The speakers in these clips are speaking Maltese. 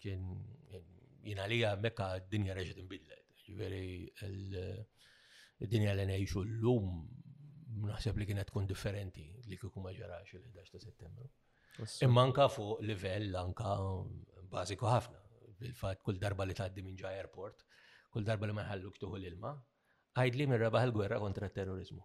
Kien jina li mekka d-dinja reġet imbidlet. Ġveri, d-dinja li nejxu l-lum, naħseb li kienet tkun differenti li kikum maġarax il-11 ta' settembru. Imma anka fuq livell anka bażiku ħafna. Bil-fat kull darba li tgħaddi minn ġa airport, kull darba li ma jħalluk tuħu l-ilma, għajdli minn rebaħ il-gwerra kontra terrorizmu.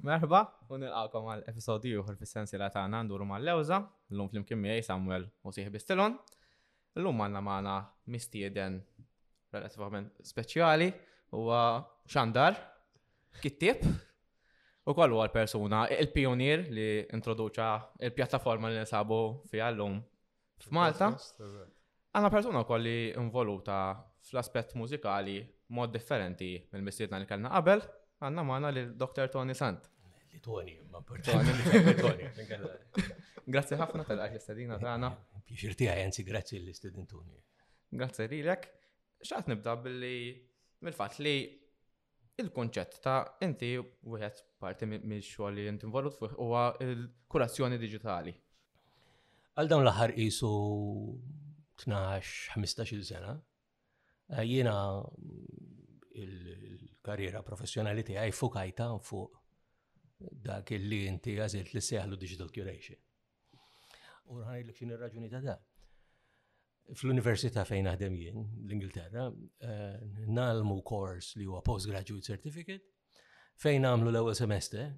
Merħba u nilqakom għal episodju ieħor fis-sensiela tagħna nduru mal-lewża, llum flimkien miegħi Samuel u sieħbi Stilon. Illum għandna magħna mistieden relativament speċjali huwa xandar, kittieb, u kollu għal persuna il-pionier li introduċa il-pjattaforma li nisabu fiha llum F'Malta, għandna persuna wkoll li involuta fl-aspett mużikali mod differenti mill-mistiedna li kellna qabel, għandna magħna lil Dr. Tony Sant. Li Tony, ma Tony. Grazzi ħafna tal-għajk l-istedina tagħna. Pjaċir tiegħi, anzi grazzi l-istedin Tony. Grazzi lilek. Xaqt nibda billi mill-fatt li Il-kunċett ta' inti wieħed parti mix-xogħol li int involut fuq huwa l-kurazzjoni diġitali. Għal dawn l-aħħar qisu 12-15 sena, eh, jiena il-karriera professjonali tiegħi fukajta fuq dak li inti għażilt li seħlu digital curation. U ngħidlek x'inhi r-raġuni ta' da. Fl-università fejn naħdem jien, l-Ingilterra, eh, nalmu kors li huwa postgraduate certificate, fejn għamlu l-ewwel semester,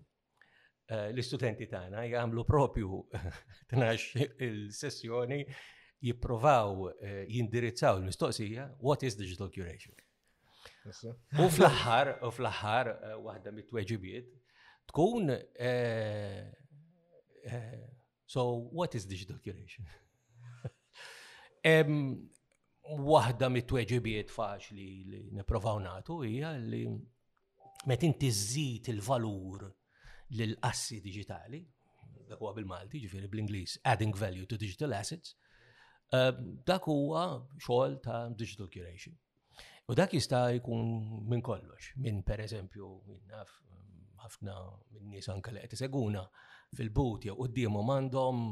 eh, l-istudenti tagħna jagħmlu propju tnax il-sessjoni jipprovaw eh, jindirizzaw il-mistoqsija what is digital curation. U fl-aħħar, u fl-aħħar, eh, waħda mit-tweġibiet, tkun eh, eh, so what is digital curation? Waħda mit-tweġibiet faċli li niprofaw natu hija li Meta inti żżid il-valur lill-assi diġitali, dak huwa bil-Malti, ġifieri bl-Ingliż, adding value to digital assets, eh, dak huwa xogħol ta' digital curation. U dak jista' jkun minn kollox, minn per eżempju, naf, ħafna minn nies anke li qed iseguna fil-but jew quddiemhom għandhom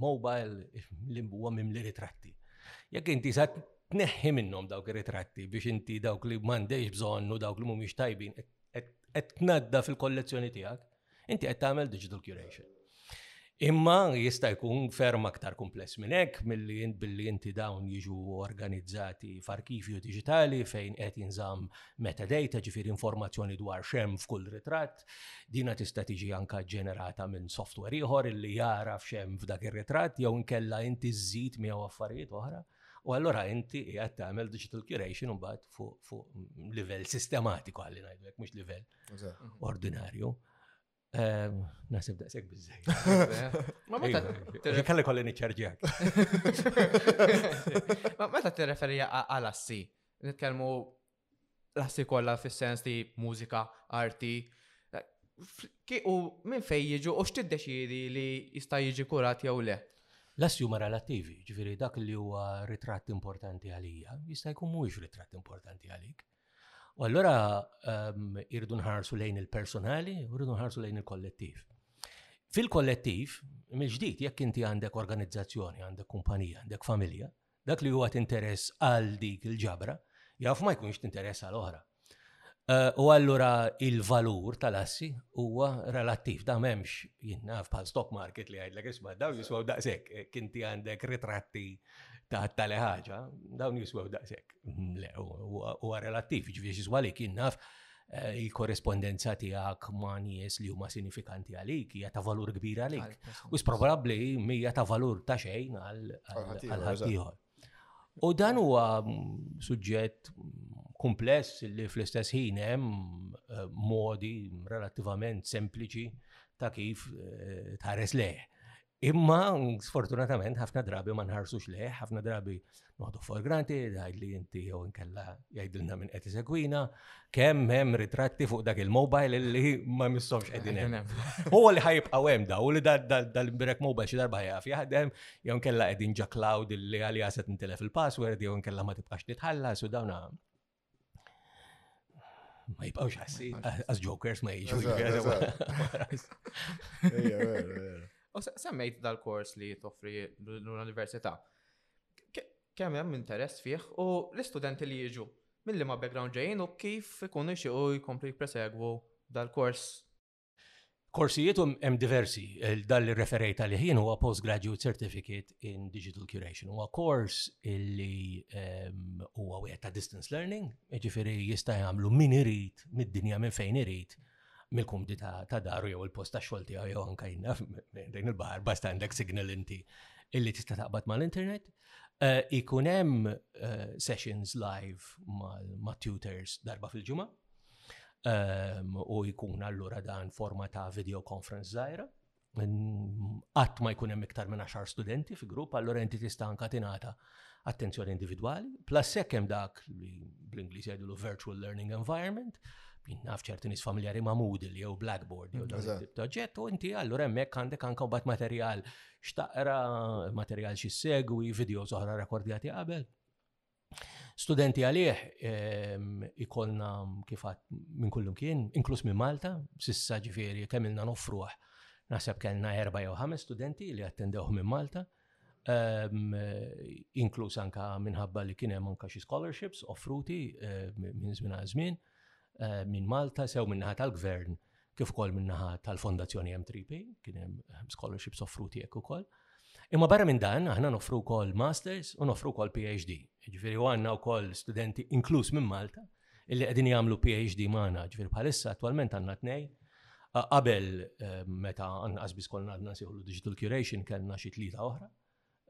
mobile li huwa mimli ritratti. Jekk inti sa tneħħi minnhom dawk ir-ritratti biex inti dawk li m'għandejx bżonn u dawk li mhumiex tajbin qed tnadda fil-kollezzjoni tiegħek, inti qed tagħmel digital curation. Imma jista' jkun ferm aktar kumpless minn hekk milli billi inti dawn jiġu organizzati f'arkivju diġitali fejn qed jinżamm metadata ġifier informazzjoni dwar xem f'kull ritratt. Dina tista' tiġi anka ġenerata minn software ieħor illi jara f'xem f'dak ir-ritratt jew inkella inti żżid miegħu affarijiet oħra. U allura inti qiegħed tagħmel digital curation imbagħad fuq livell sistematiku għalli ngħidu hekk mhux livell ordinarju. Ehm, Nasib daqseg bizzej. Ma meta t-referi kolli niċċarġjak. Ma meta t-referi għal assi, nitkellmu l-assi kollha fis-sens li mużika, arti, u minn fejn jiġu u x'tiddeċiedi li jista' jiġi kurat jew le? L-assi huma relattivi, ġifieri dak li huwa ritratt importanti għalija jista' jkun mhuwiex ritratt importanti għalik. U allura ehm, irridu nħarsu lejn il-personali u rridu nħarsu lejn il-kollettiv. Fil-kollettiv, mill-ġdid, jekk inti għandek organizzazzjoni, għandek kumpanija, għandek familja, Dak li huwa tinteress għal dik il-ġabra, jaf ma jkunx tinteress għal oħra. Eh, u allura il-valur tal-assi huwa relattiv, da memx jinnaf bħal stock market li għajdlek isma, dawn jiswaw daqsek, eh, kinti għandek ritratti ta' tali ħaġa, dawn jiswaw daqsek. Mm, le, huwa relattiv, ġviex jiswa li jinnaf Eh, il-korrespondenza tiegħek ma' nies li huma sinifikanti għalik hija ta' valur kbir għalik. U probabbli mija ta' valur ta' xejn għal ħaddieħor. U dan huwa mm, suġġett mm, kumpless li fl-istess ħin hemm eh, modi relattivament sempliċi ta' kif eh, tħares leh. Imma, sfortunatament, ħafna drabi ma nħarsux leħ, ħafna drabi noħdu for granted, għajd li inti jew inkella jgħidilna minn qed segwina, kemm hemm ritratti fuq dak il-mobile li ma missomx qegħdin hemm. U li ħajibqgħu hemm da, u li dal-birek mobile xi darba jaf jaħdem, jew inkella qegħdin ġa cloud li għalija se tintilef il-password, jew inkella ma tibqax titħallas u dawna Ma jibqawx għassi, għas jokers ma jiġu. U semmejt dal-kors li toffri l-università. Kemm hemm interess fih u l-istudenti li jiġu mill-li ma background ġejjin u kif ikunu xiequ jkomplu jippresegwu dal-kors Korsijiet hemm diversi, dan li referejt għalih jien huwa Postgraduate Certificate in Digital Curation. Huwa kors li ehm, huwa wieħed ta' distance learning, jiġifieri jista' jagħmlu min irid mid-dinja minn fejn irid mill-kumdi ta' daru jew il-post ta' xogħol tiegħu jew anke jinnaf dejn il-baħar basta għandek signal inti illi tista' taqbad mal-internet. Eh, ikun hemm eh, sessions live ma' tutors darba fil-ġimgħa Ehm, u jkun allura dan forma ta' video conference zaħira. Qatt ma jkun hemm iktar minn 10 studenti fi grupp, allura inti tista' anka tingħata attenzjoni individwali, plus hekk hemm dak li bl-Ingliż jgħidu virtual learning environment, naf ċerti nis familjari ma' Moodle jew Blackboard jew dan tip ta' ġett u inti allura hemmhekk għandek anke bat materjal x'taqra, materjal xi segwi, videos oħra rekordjati qabel. Studenti għalih ikollna kif għad minn kullum kien, inkluż minn Malta, sissa ġifieri kemm ilna noffruh. Naħseb kellna erba' jew ħames studenti li attendewh minn Malta, inkluż anke minħabba li kien hemm anke xi scholarships offruti minn żmien għal żmien minn Malta sew min-naħa tal-Gvern kif ukoll min-naħa tal-Fondazzjoni M3P, kien hemm ehm, scholarships offruti hekk ukoll. Imma barra minn dan, aħna nofru wkoll masters u nofru wkoll PhD. Ġifieri għandna wkoll studenti inkluż minn Malta illi qegħdin jagħmlu PhD magħna, ġifieri bħalissa attwalment għandna tnej. Qabel ehm, meta għandna qasbis kollna għandna nsieħlu digital curation kellna xi tlieta oħra.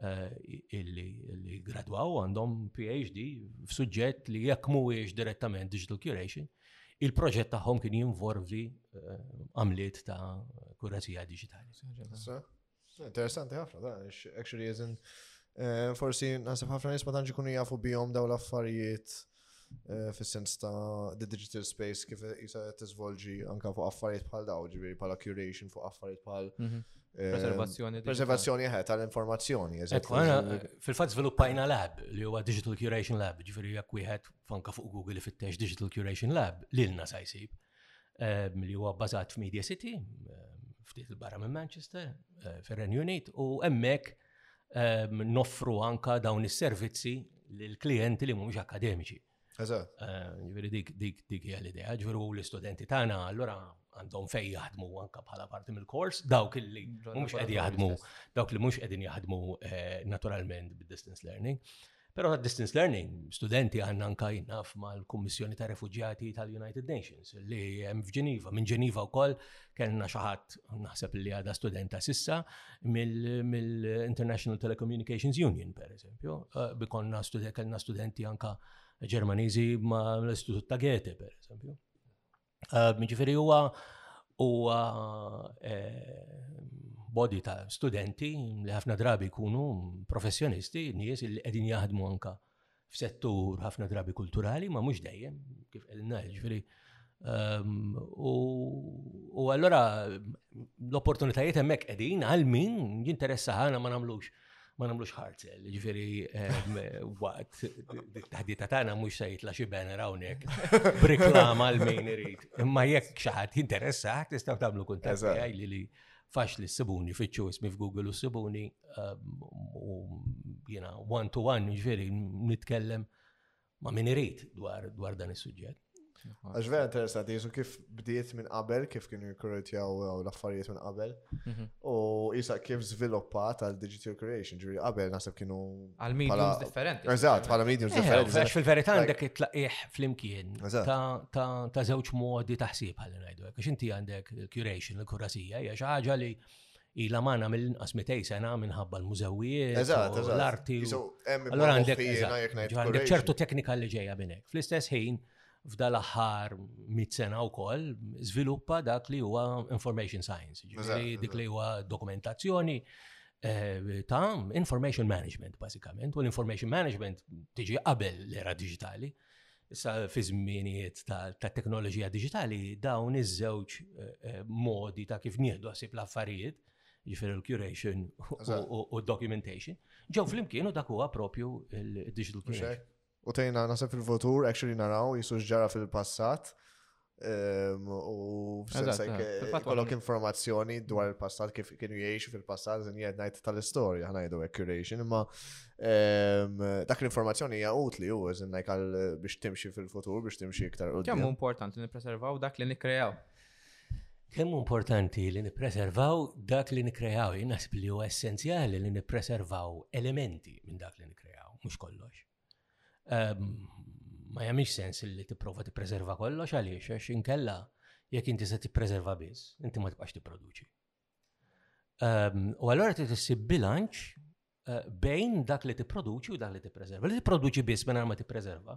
eh, illi gradwaw għandhom PhD f'suġġett li jekk mhuwiex direttament digital curation, il-proġett tagħhom kien jinvolvi eh, għamliet ta' kurazija digitali. Interessanti ħafna, actually, jizin, eh, forsi nasib ħafna nisma tanġi kunu jafu bijom daw l-affarijiet Eh, fis-sens ta' the digital space kif jisa tiżvolġi anka fuq affarijiet bħal daw, ġifieri bħala curation fuq affarijiet bħal mhm. eh, preservazzjoni. Preservazzjoni ħed tal-informazzjoni. Fil-fatt żviluppajna lab li huwa Digital Curation Lab, ġifieri jekk wieħed fanka fuq Google li fittex Digital Curation Lab lilna sa jsib eh, li huwa bbażat f'Media City, ftit il-barra minn Manchester, fir-Renju Unit, u hemmhekk noffru anka dawn is-servizzi lill-klijenti li mhumiex akademiċi. Eżatt. Ġifieri dik dik dik hija l-idea, ġifieri u l-istudenti tagħna allura għandhom fej jaħdmu anka bħala parti mill-kors, dawk li mhux qed jaħdmu, dawk li mhux qegħdin jaħdmu naturalment bid-distance learning. Però ta' distance learning, studenti għandna anka jinnaf mal-Kummissjoni ta' Refuġjati tal-United Nations li hemm f'Ġeniva. Minn Ġeniva wkoll kellna xi ħadd naħseb li għadha studenta sissa mill-International Telecommunications Union pereżempju, eh, bi konna kellna studenti anka Ġermaniżi mal-Istitut ta' Goethe pereżempju. Ġifiri huwa huwa body ta' studenti li ħafna drabi jkunu professjonisti, nies li qegħdin jaħdmu anka f'settur ħafna drabi kulturali, ma mhux dejjem, kif qedna ġifieri. Ehm, u allora l-opportunitajiet hemmhekk qegħdin għal min jinteressa ħana ma nagħmlux ma nagħmlux hard sell, ġifieri ehm, waqt taħdita tagħna mhux se jitla' xi banner hawnhekk b'riklama għal min irid. Imma jekk xi ħadd jinteressa tistgħu tagħmlu kuntatt li li fax li s-sibuni fitxu ismi f'Google u s-sibuni ehm, u jiena one to one ġifieri nitkellem ma' min irid dwar, dwar dan is-suġġett. Għax vera interessanti, jisu kif bdiet minn qabel, kif kienu jikkuritjaw uh, l-affarijiet minn qabel, mhm. u jisa kif zviluppat għal digital creation, ġuri qabel nasib kienu. Għal mediums differenti. Eżat, għal mediums eh, differenti. Għax fil-verità għandek it-tlaqiħ fl-imkien ta' zewċ modi taħsib għal najdu. Għax inti għandek curation, l-kurasija, hija xi ħaġa li ila magħna mill-inqas 200 sena minħabba l-mużewijiet, l-arti. Allora għandek ċertu teknika li ġejja minn hekk. Fl-istess ħin, f'dal aħħar mit sena u koll, zviluppa dak li huwa information science, ġifiri dik li huwa dokumentazzjoni eh, ta' information management, basikament, u l-information management tiġi qabel l-era digitali. Issa fi żmienijiet ta' teknoloġija diġitali dawn iż-żewġ eh, eh, modi ta' kif nieħdu għasib l-affarijiet, jiġifieri l-curation u documentation, ġew flimkien u dak huwa propju il-digital curation. U tejna nasib fil-futur, actually naraw, jisu ġara fil-passat, Ehm, u f'sensek eh, kollok informazzjoni dwar il-passat kif kienu jgħixu fil-passat zin jgħed najt tal-istorja ħanajdu hekk curation imma ehm, dak l-informazzjoni hija utli u zin najkal eh, biex timxi fil-futur biex timxi iktar u. Kemm importanti li nippreservaw dak li nikkrejaw? Kemm importanti li nippreservaw dak li nikkrejaw? Jien naħseb li huwa essenzjali li nippreservaw elementi minn dak li nikkrejaw, mhux kollox. Ehm, ma jagħmilx sens li tipprova tippreserva kollox għaliex għax inkella jekk inti se tippreserva biss, inti ma tibqax tipproduċi. Ehm, u allura trid issib bilanċ eh, bejn dak li tipproduċi u dak li tippreserva. Li tipproduċi biss mingħajr ma tippreserva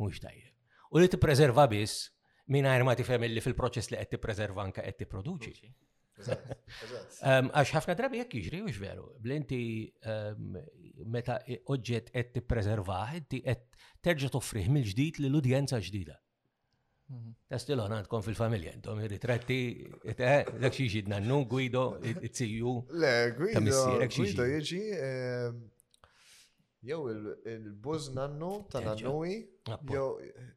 mhux tajjeb. U li tippreserva biss mingħajr ma tifhem li fil-proċess li qed tippreserva anke qed tipproduċi. Ehm, għax ħafna drabi jekk jiġri, mhux veru, blinti ehm, meta oġġett qed tippreservah, inti qed terġa' toffrih mill-ġdid lil udjenza ġdida. Mhm. Tastilon għandkom fil-familja, intom ritratti, dak xi ġid nannu, Guido, it-siju. Le, Guido, Guido jieġi, ehm, Jew il-bużnannu ta' nannuwi.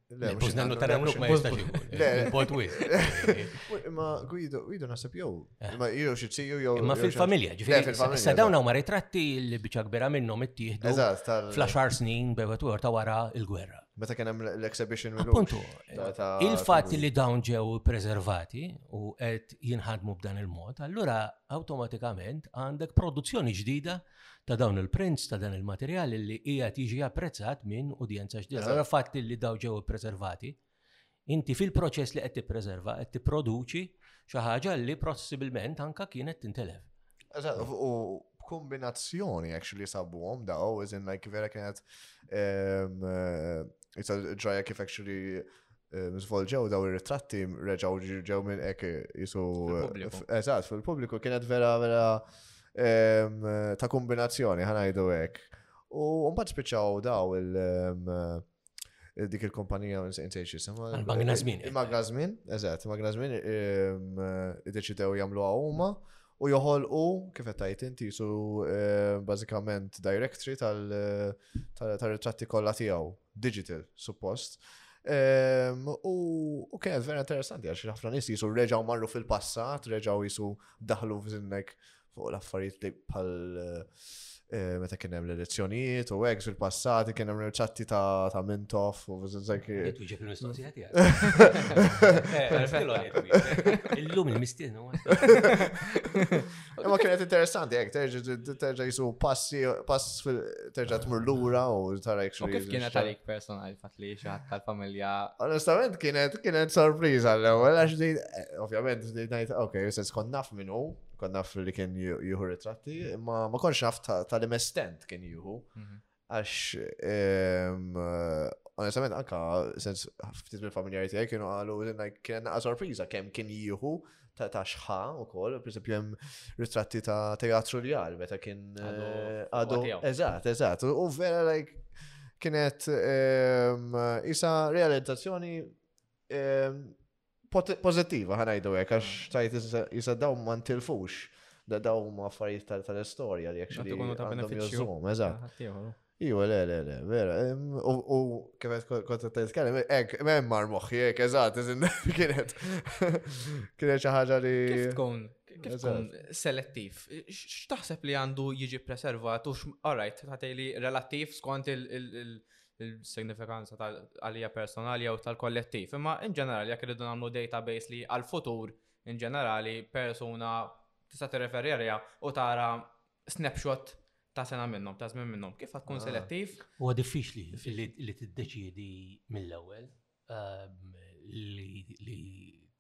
Il-bużnannu ta' nannuwi ma jistax ikun. Le, il-bot wis. Ma Guido, Guido nasib jew. Eh. Ma jew xi tziju jew. Ma fil-familja, ġifieri. Issa dawn hawn ritratti li biċċa kbira minnhom ittieħdu. Fl-10 snin bevet ta' wara l-gwerra. Meta kien hemm l-exhibition Appuntu, il-fatt li dawn ġew preservati u qed jinħadmu b'dan il-mod, allura awtomatikament għandek produzzjoni ġdida ta' dawn il-prints ta' dan il-materjal li qiegħed jiġi apprezzat minn udjenza ġdida. Għara fatt li daw ġew ippreservati, inti fil-proċess li qed tippreserva qed tipproduċi xi ħaġa li possibilment anka kienet tintelef. U kombinazzjoni actually sabuhom daw, iżin like vera kienet ehm, eh, it's a ġraja kif actually Zvolġew daw ir-ritratti reġgħu ġew minn hekk jisu eżatt fil-pubbliku kienet vera vera ta' kombinazzjoni ħanajdu hekk. U mbagħad spiċċaw daw il- Eh, dik il-kompanija nsejx jisimha. Il-Magna Żmien. Il-Magna Żmien, eżatt, il-Magna Żmien eh, iddeċidew jagħmluha huma U joħolqu, kif qed tgħid inti, su eh, bażikament directory tal-ritratti kollha tiegħu, digital, suppost. Ehm, u kienet vera interessanti għax ħafna nies jisu reġgħu marru fil-passat, reġgħu jisu daħlu f'żinnek fuq l-affarijiet li bħal eh, Eh, meta kien hemm l-elezzjonijiet u hekk fil-passati kien hemm ċatti ta' Mintoff u żekk. Tuġib il-mistoqsija tiegħek. Illum il-mistiena. Imma kienet interessanti hekk terġa' jisu passi pass terġa' tmur lura u tara hekk xogħol. Kif kienet għalik personali fatt li xi ħadd tal-familja? Onestament kienet kienet sorpriża l-ewwel għax din eh, ovvjament ngħid ok, se tkun naf minnu Kon naf li kien juhu ritratti, ma ma konx naf tal-imestent kien juhu. Mhm. Għax, ehm, onestament, anka, sens, ftit minn familjari tijaj kienu għalu, kien naqa sorpriza kem kien juhu ta' ta' xħa u kol, per esempio, jem ritratti ta' teatru li għal, meta kien għadu. Eh, eżat, eżat. U vera, like, kienet ehm, isa realizzazzjoni ehm, Pożittiva ħa ngħidu hekk għax tajt jisa dawn ma ntilfux da daw ma affarijiet tal-istorja li jekk għandhom jużhom, eżatt. Iwa, le, le, le, vera. U kif qed kont qed nitkellem, hekk hemm mar moħħi hekk, eżatt, iżin kienet. Kienet xi ħaġa li. Kif tkun kif tkun selettiv? X'taħseb li għandu jiġi preservat u x'qarajt tagħteli relattiv skont il- il-signifikanza tal-għalija personali jew tal-kollettiv. Imma in ġenerali jekk irridu nagħmlu database li għal-futur in ġenerali persuna tista' tirreferi għalija u tara snapshot ta' sena minnhom, ta' żmien minnhom. Kif tkun ah. selettiv? Huwa diffiċli li tiddeċiedi mill-ewwel. li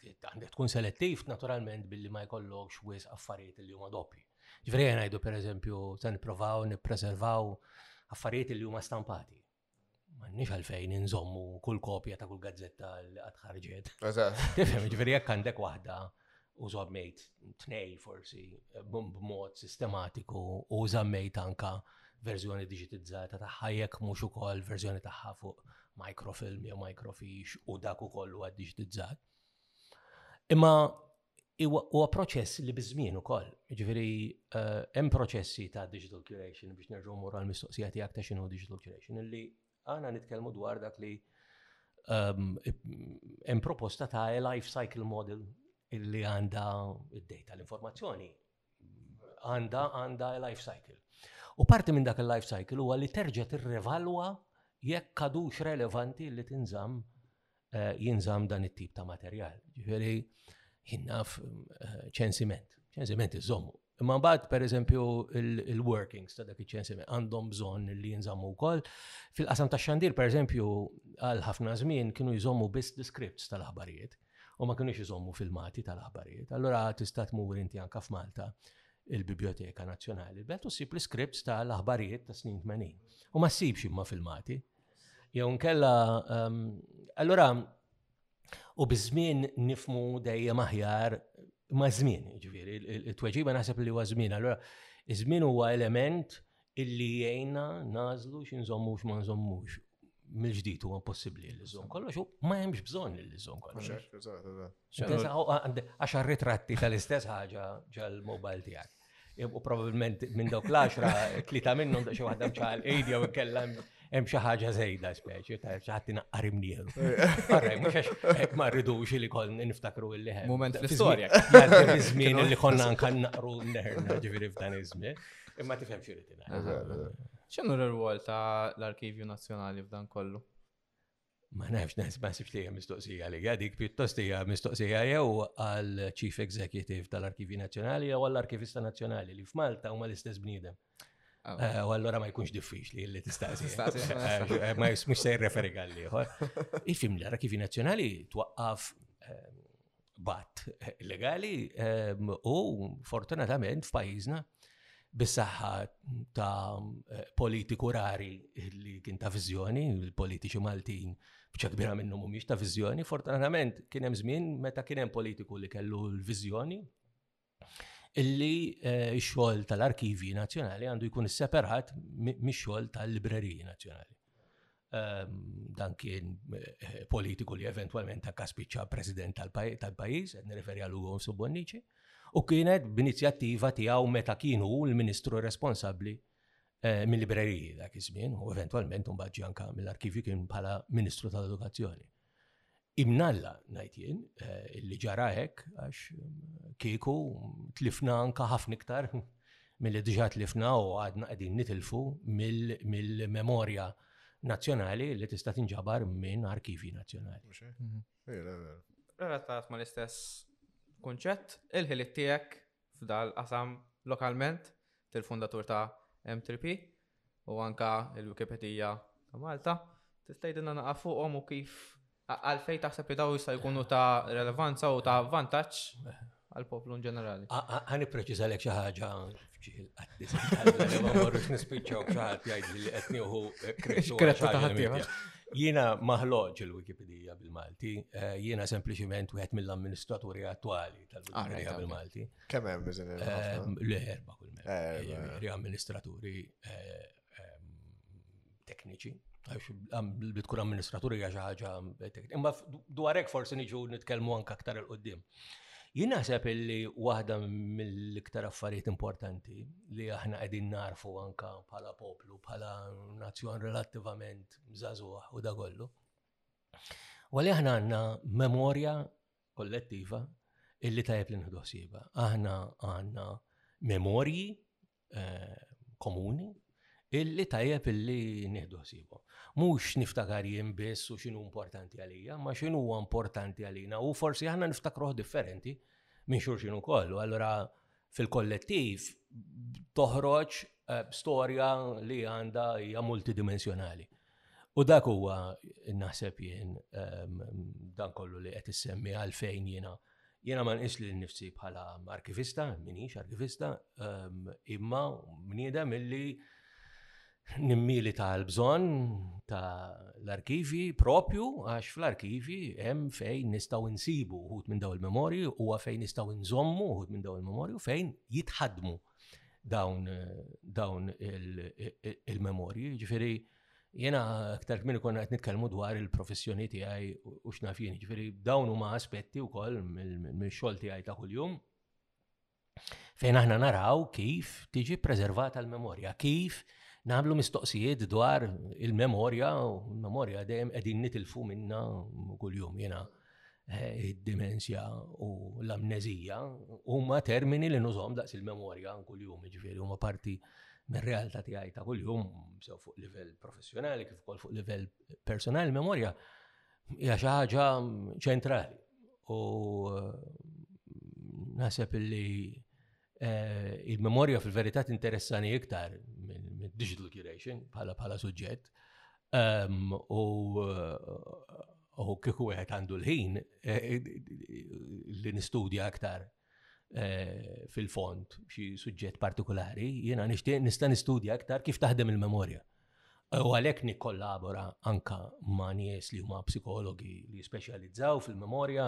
għandek tkun selettiv naturalment billi ma jkollokx wis affarijiet li huma doppi. Ġifieri ngħidu pereżempju se nipprovaw nippreservaw affarijiet li huma stampati. M'għandniex għalfejn inżommu kull kopja ta' kull gazzetta li qatt ħarġet. Eżatt. Tifhem, ġifieri jekk għandek waħda u zammejt tnej forsi b'mod sistematiku u zammejt anka verżjoni digitizzata tagħha jekk mhux ukoll verżjoni tagħha fuq microfilm jew microfiche u dak ukoll huwa digitizzat. Imma huwa proċess li biż-żmien ukoll. Jiġifieri eh, hemm proċessi ta' digital curation biex nerġgħu mmur għall-mistoqsija tiegħek ta' x'inhu digital curation illi Għana nitkellmu dwar dak li hemm proposta ta' life cycle model illi għandha id-data l-informazzjoni għandha għandha life cycle. U parti minn dak il-life cycle huwa li terġa' tirrevalwa jekk kadux relevanti li tinżamm eh, jinżamm dan it-tip ta' materjal. Ġifieri jien naf eh, ċensiment, ċensiment iżommu. Imma mbagħad pereżempju il-workings ta' dak iċ-ċensiment għandhom bżonn li jinżammu wkoll. Fil-qasam ta' xandir pereżempju għal ħafna żmien kienu jżommu biss scripts tal-aħbarijiet u ma kienux jżommu filmati tal-aħbarijiet. Allura tista' tmur inti anka f'Malta il-Biblioteka Nazzjonali, belt u ssib l-scripts tal-aħbarijiet ta' snin 80. U ma ssibx imma filmati. Jew nkella, ehm, allura, u biż-żmien nifmu dejjem aħjar ma' żmien, ġifieri, it-tweġiba naħseb li huwa żmien. Allura, iż-żmien huwa element illi jgħinna nażlu x'inżommu x'ma nżommux. Mill-ġdid huwa possibbli li żomm kollox, ma hemmx bżonn li żomm kollox. Għax ritratti tal-istess ħaġa ġal-mobile tiegħek. U probabilment minn dawk l-10 tlieta minnhom xi waħda mċal ejdi jew kellha hemm xi ħaġa żejda speċi ta' xi ħadd inaqqar imnieru. Barra mhux għax hekk ma rridux li kon niftakru illi hemm. Moment fl-istorja. Żmien li konna anke naqru neħerna ġifieri f'dan iż-żmien. Imma tifhem xi rid X'inhu r-rwol ta' l-Arkivju Nazzjonali f'dan kollu? Ma nafx nasbasibx li hija mistoqsija li dik pjuttost hija mistoqsija jew għal Chief Executive tal-Arkivji Nazzjonali jew għall Arkivista Nazzjonali li f'Malta huma l-istess bniedem. Oh. Eh, u allora ma jkunx diffiċli li tistaqsi. Eh, ma jismux se jirreferi għalli. Ifim l-Arkivji Nazzjonali twaqqaf eh, Bat legali ehm, u fortunatament f'pajjiżna bis-saħħa ta' eh, politiku rari li kien ta' viżjoni, il-politiċi Maltin bċa kbira minnhom mhumiex ta' viżjoni, fortunatament kien hemm żmien meta kien hemm politiku li kellu l-viżjoni illi x-xogħol tal-Arkivji Nazzjonali għandu jkun isseparat mix-xogħol tal-Libreriji Nazzjonali. Ehm, dan kien eh, politiku li eventwalment ta' kaspiċċa president tal-pajjiż, qed nirreferi għal Ugo Subonnici, u kienet b'inizjattiva tiegħu meta kienu l-Ministru responsabbli eh, mill-libreriji dak iż-żmien u eventwalment mbagħad anka mill-arkivju kien bħala Ministru tal-Edukazzjoni. Imnalla, ngħid jien, li ġara hekk għax kieku tlifna anka ħafna iktar milli diġà tlifna u għadna qegħdin nitilfu mill-memorja nazzjonali li tista' tinġabar minn arkivji nazzjonali. Relatat mal-istess kunċett, il-ħiliet tiegħek f'dal-qasam lokalment, il-fundatur ta' M3P u anke l-Wikipedija ta' Malta. Tista' tgħidilna naqra fuqhom u kif għalfejn taħseb li dawn jistgħu jkunu ta' relevanza u ta' vantaġġ għall-poplu in ġenerali? Ħa nippreċiżalek xi ħaġa f'ġiħil qatt ma mmorrux nispiċċaw xi ħadd jgħidli li qed nieħu kretta ta' ħaddieħor. Jiena ma ħloġġ il-Wikipedija bil-Malti, jiena sempliċiment wieħed mill-amministraturi attwali tal-Wikipedia bil-Malti. Kemm hemm iżin ehm, Le erba' kull minn. Erba. amministraturi ehm, tekniċi. Għax tkun amministraturi hija xi ħaġa eh, Imma dwar hekk forsi niġu nitkellmu anke aktar il qudiem Jien naħseb illi waħda mill-iktar affarijiet importanti li aħna qegħdin narfu anka bħala poplu, bħala nazzjon relattivament żagħżugħ u da kollu. Wali aħna għandna memorja kollettiva illi tajjeb li nħdu ħsieba. Aħna għandna memorji eh, komuni illi tajjeb illi nieħdu ħsiebhom. Mhux niftakar jien biss u x'inhu importanti għalija, ma x'inhu huwa importanti għalina u forsi aħna niftakruh differenti minn xulxin ukoll. Allura fil-kollettiv toħroġ eh, storja li għandha hija multidimensjonali. U dak huwa naħseb jien ehm, dan kollu li qed issemmi għalfejn jiena jiena ma nqis li nifsi bħala arkivista, minix arkivista, ehm, imma bniedem illi Nimmilita għal bżonn ta' l-arkivji propju għax fl-arkivji hemm fejn nistgħu nsibu uħud minn daw il-memorji u fejn nistgħu nżommu uħud minn daw il-memorji u fejn jitħadmu dawn il-memorji. Ġifieri Jena aktar kmini konna għet nitkelmu dwar il-professjoni tijaj u xnafjien, ġifiri dawn huma aspetti u koll mill-xol tijaj ta' kull-jum. fejn aħna naraw kif tiġi preservata l-memorja, kif nagħmlu mistoqsijiet dwar il-memorja, u l-memorja dejjem qegħdin nitilfu minna kuljum jiena eh, id-dimensja u l-amnezija huma termini li nużom daqs il-memorja kuljum, ġifieri huma parti mir-realtà tiegħi ta' kuljum, sew fuq livell professjonali kif ukoll fuq livell personali, memorja Hija xi ħaġa ċentrali u eh, naħseb illi eh, il-memorja fil-verità tinteressani iktar minn digital curation bħala bħala suġġett ehm, u eh, u kieku wieħed għandu l-ħin li nistudja aktar Eh, fil-fond xi suġġett partikolari, jiena nixtieq nista' nistudja aktar kif taħdem il-memorja. U għalhekk nikkollabora anka ma' nies li huma psikologi li jispeċjalizzaw fil-memorja,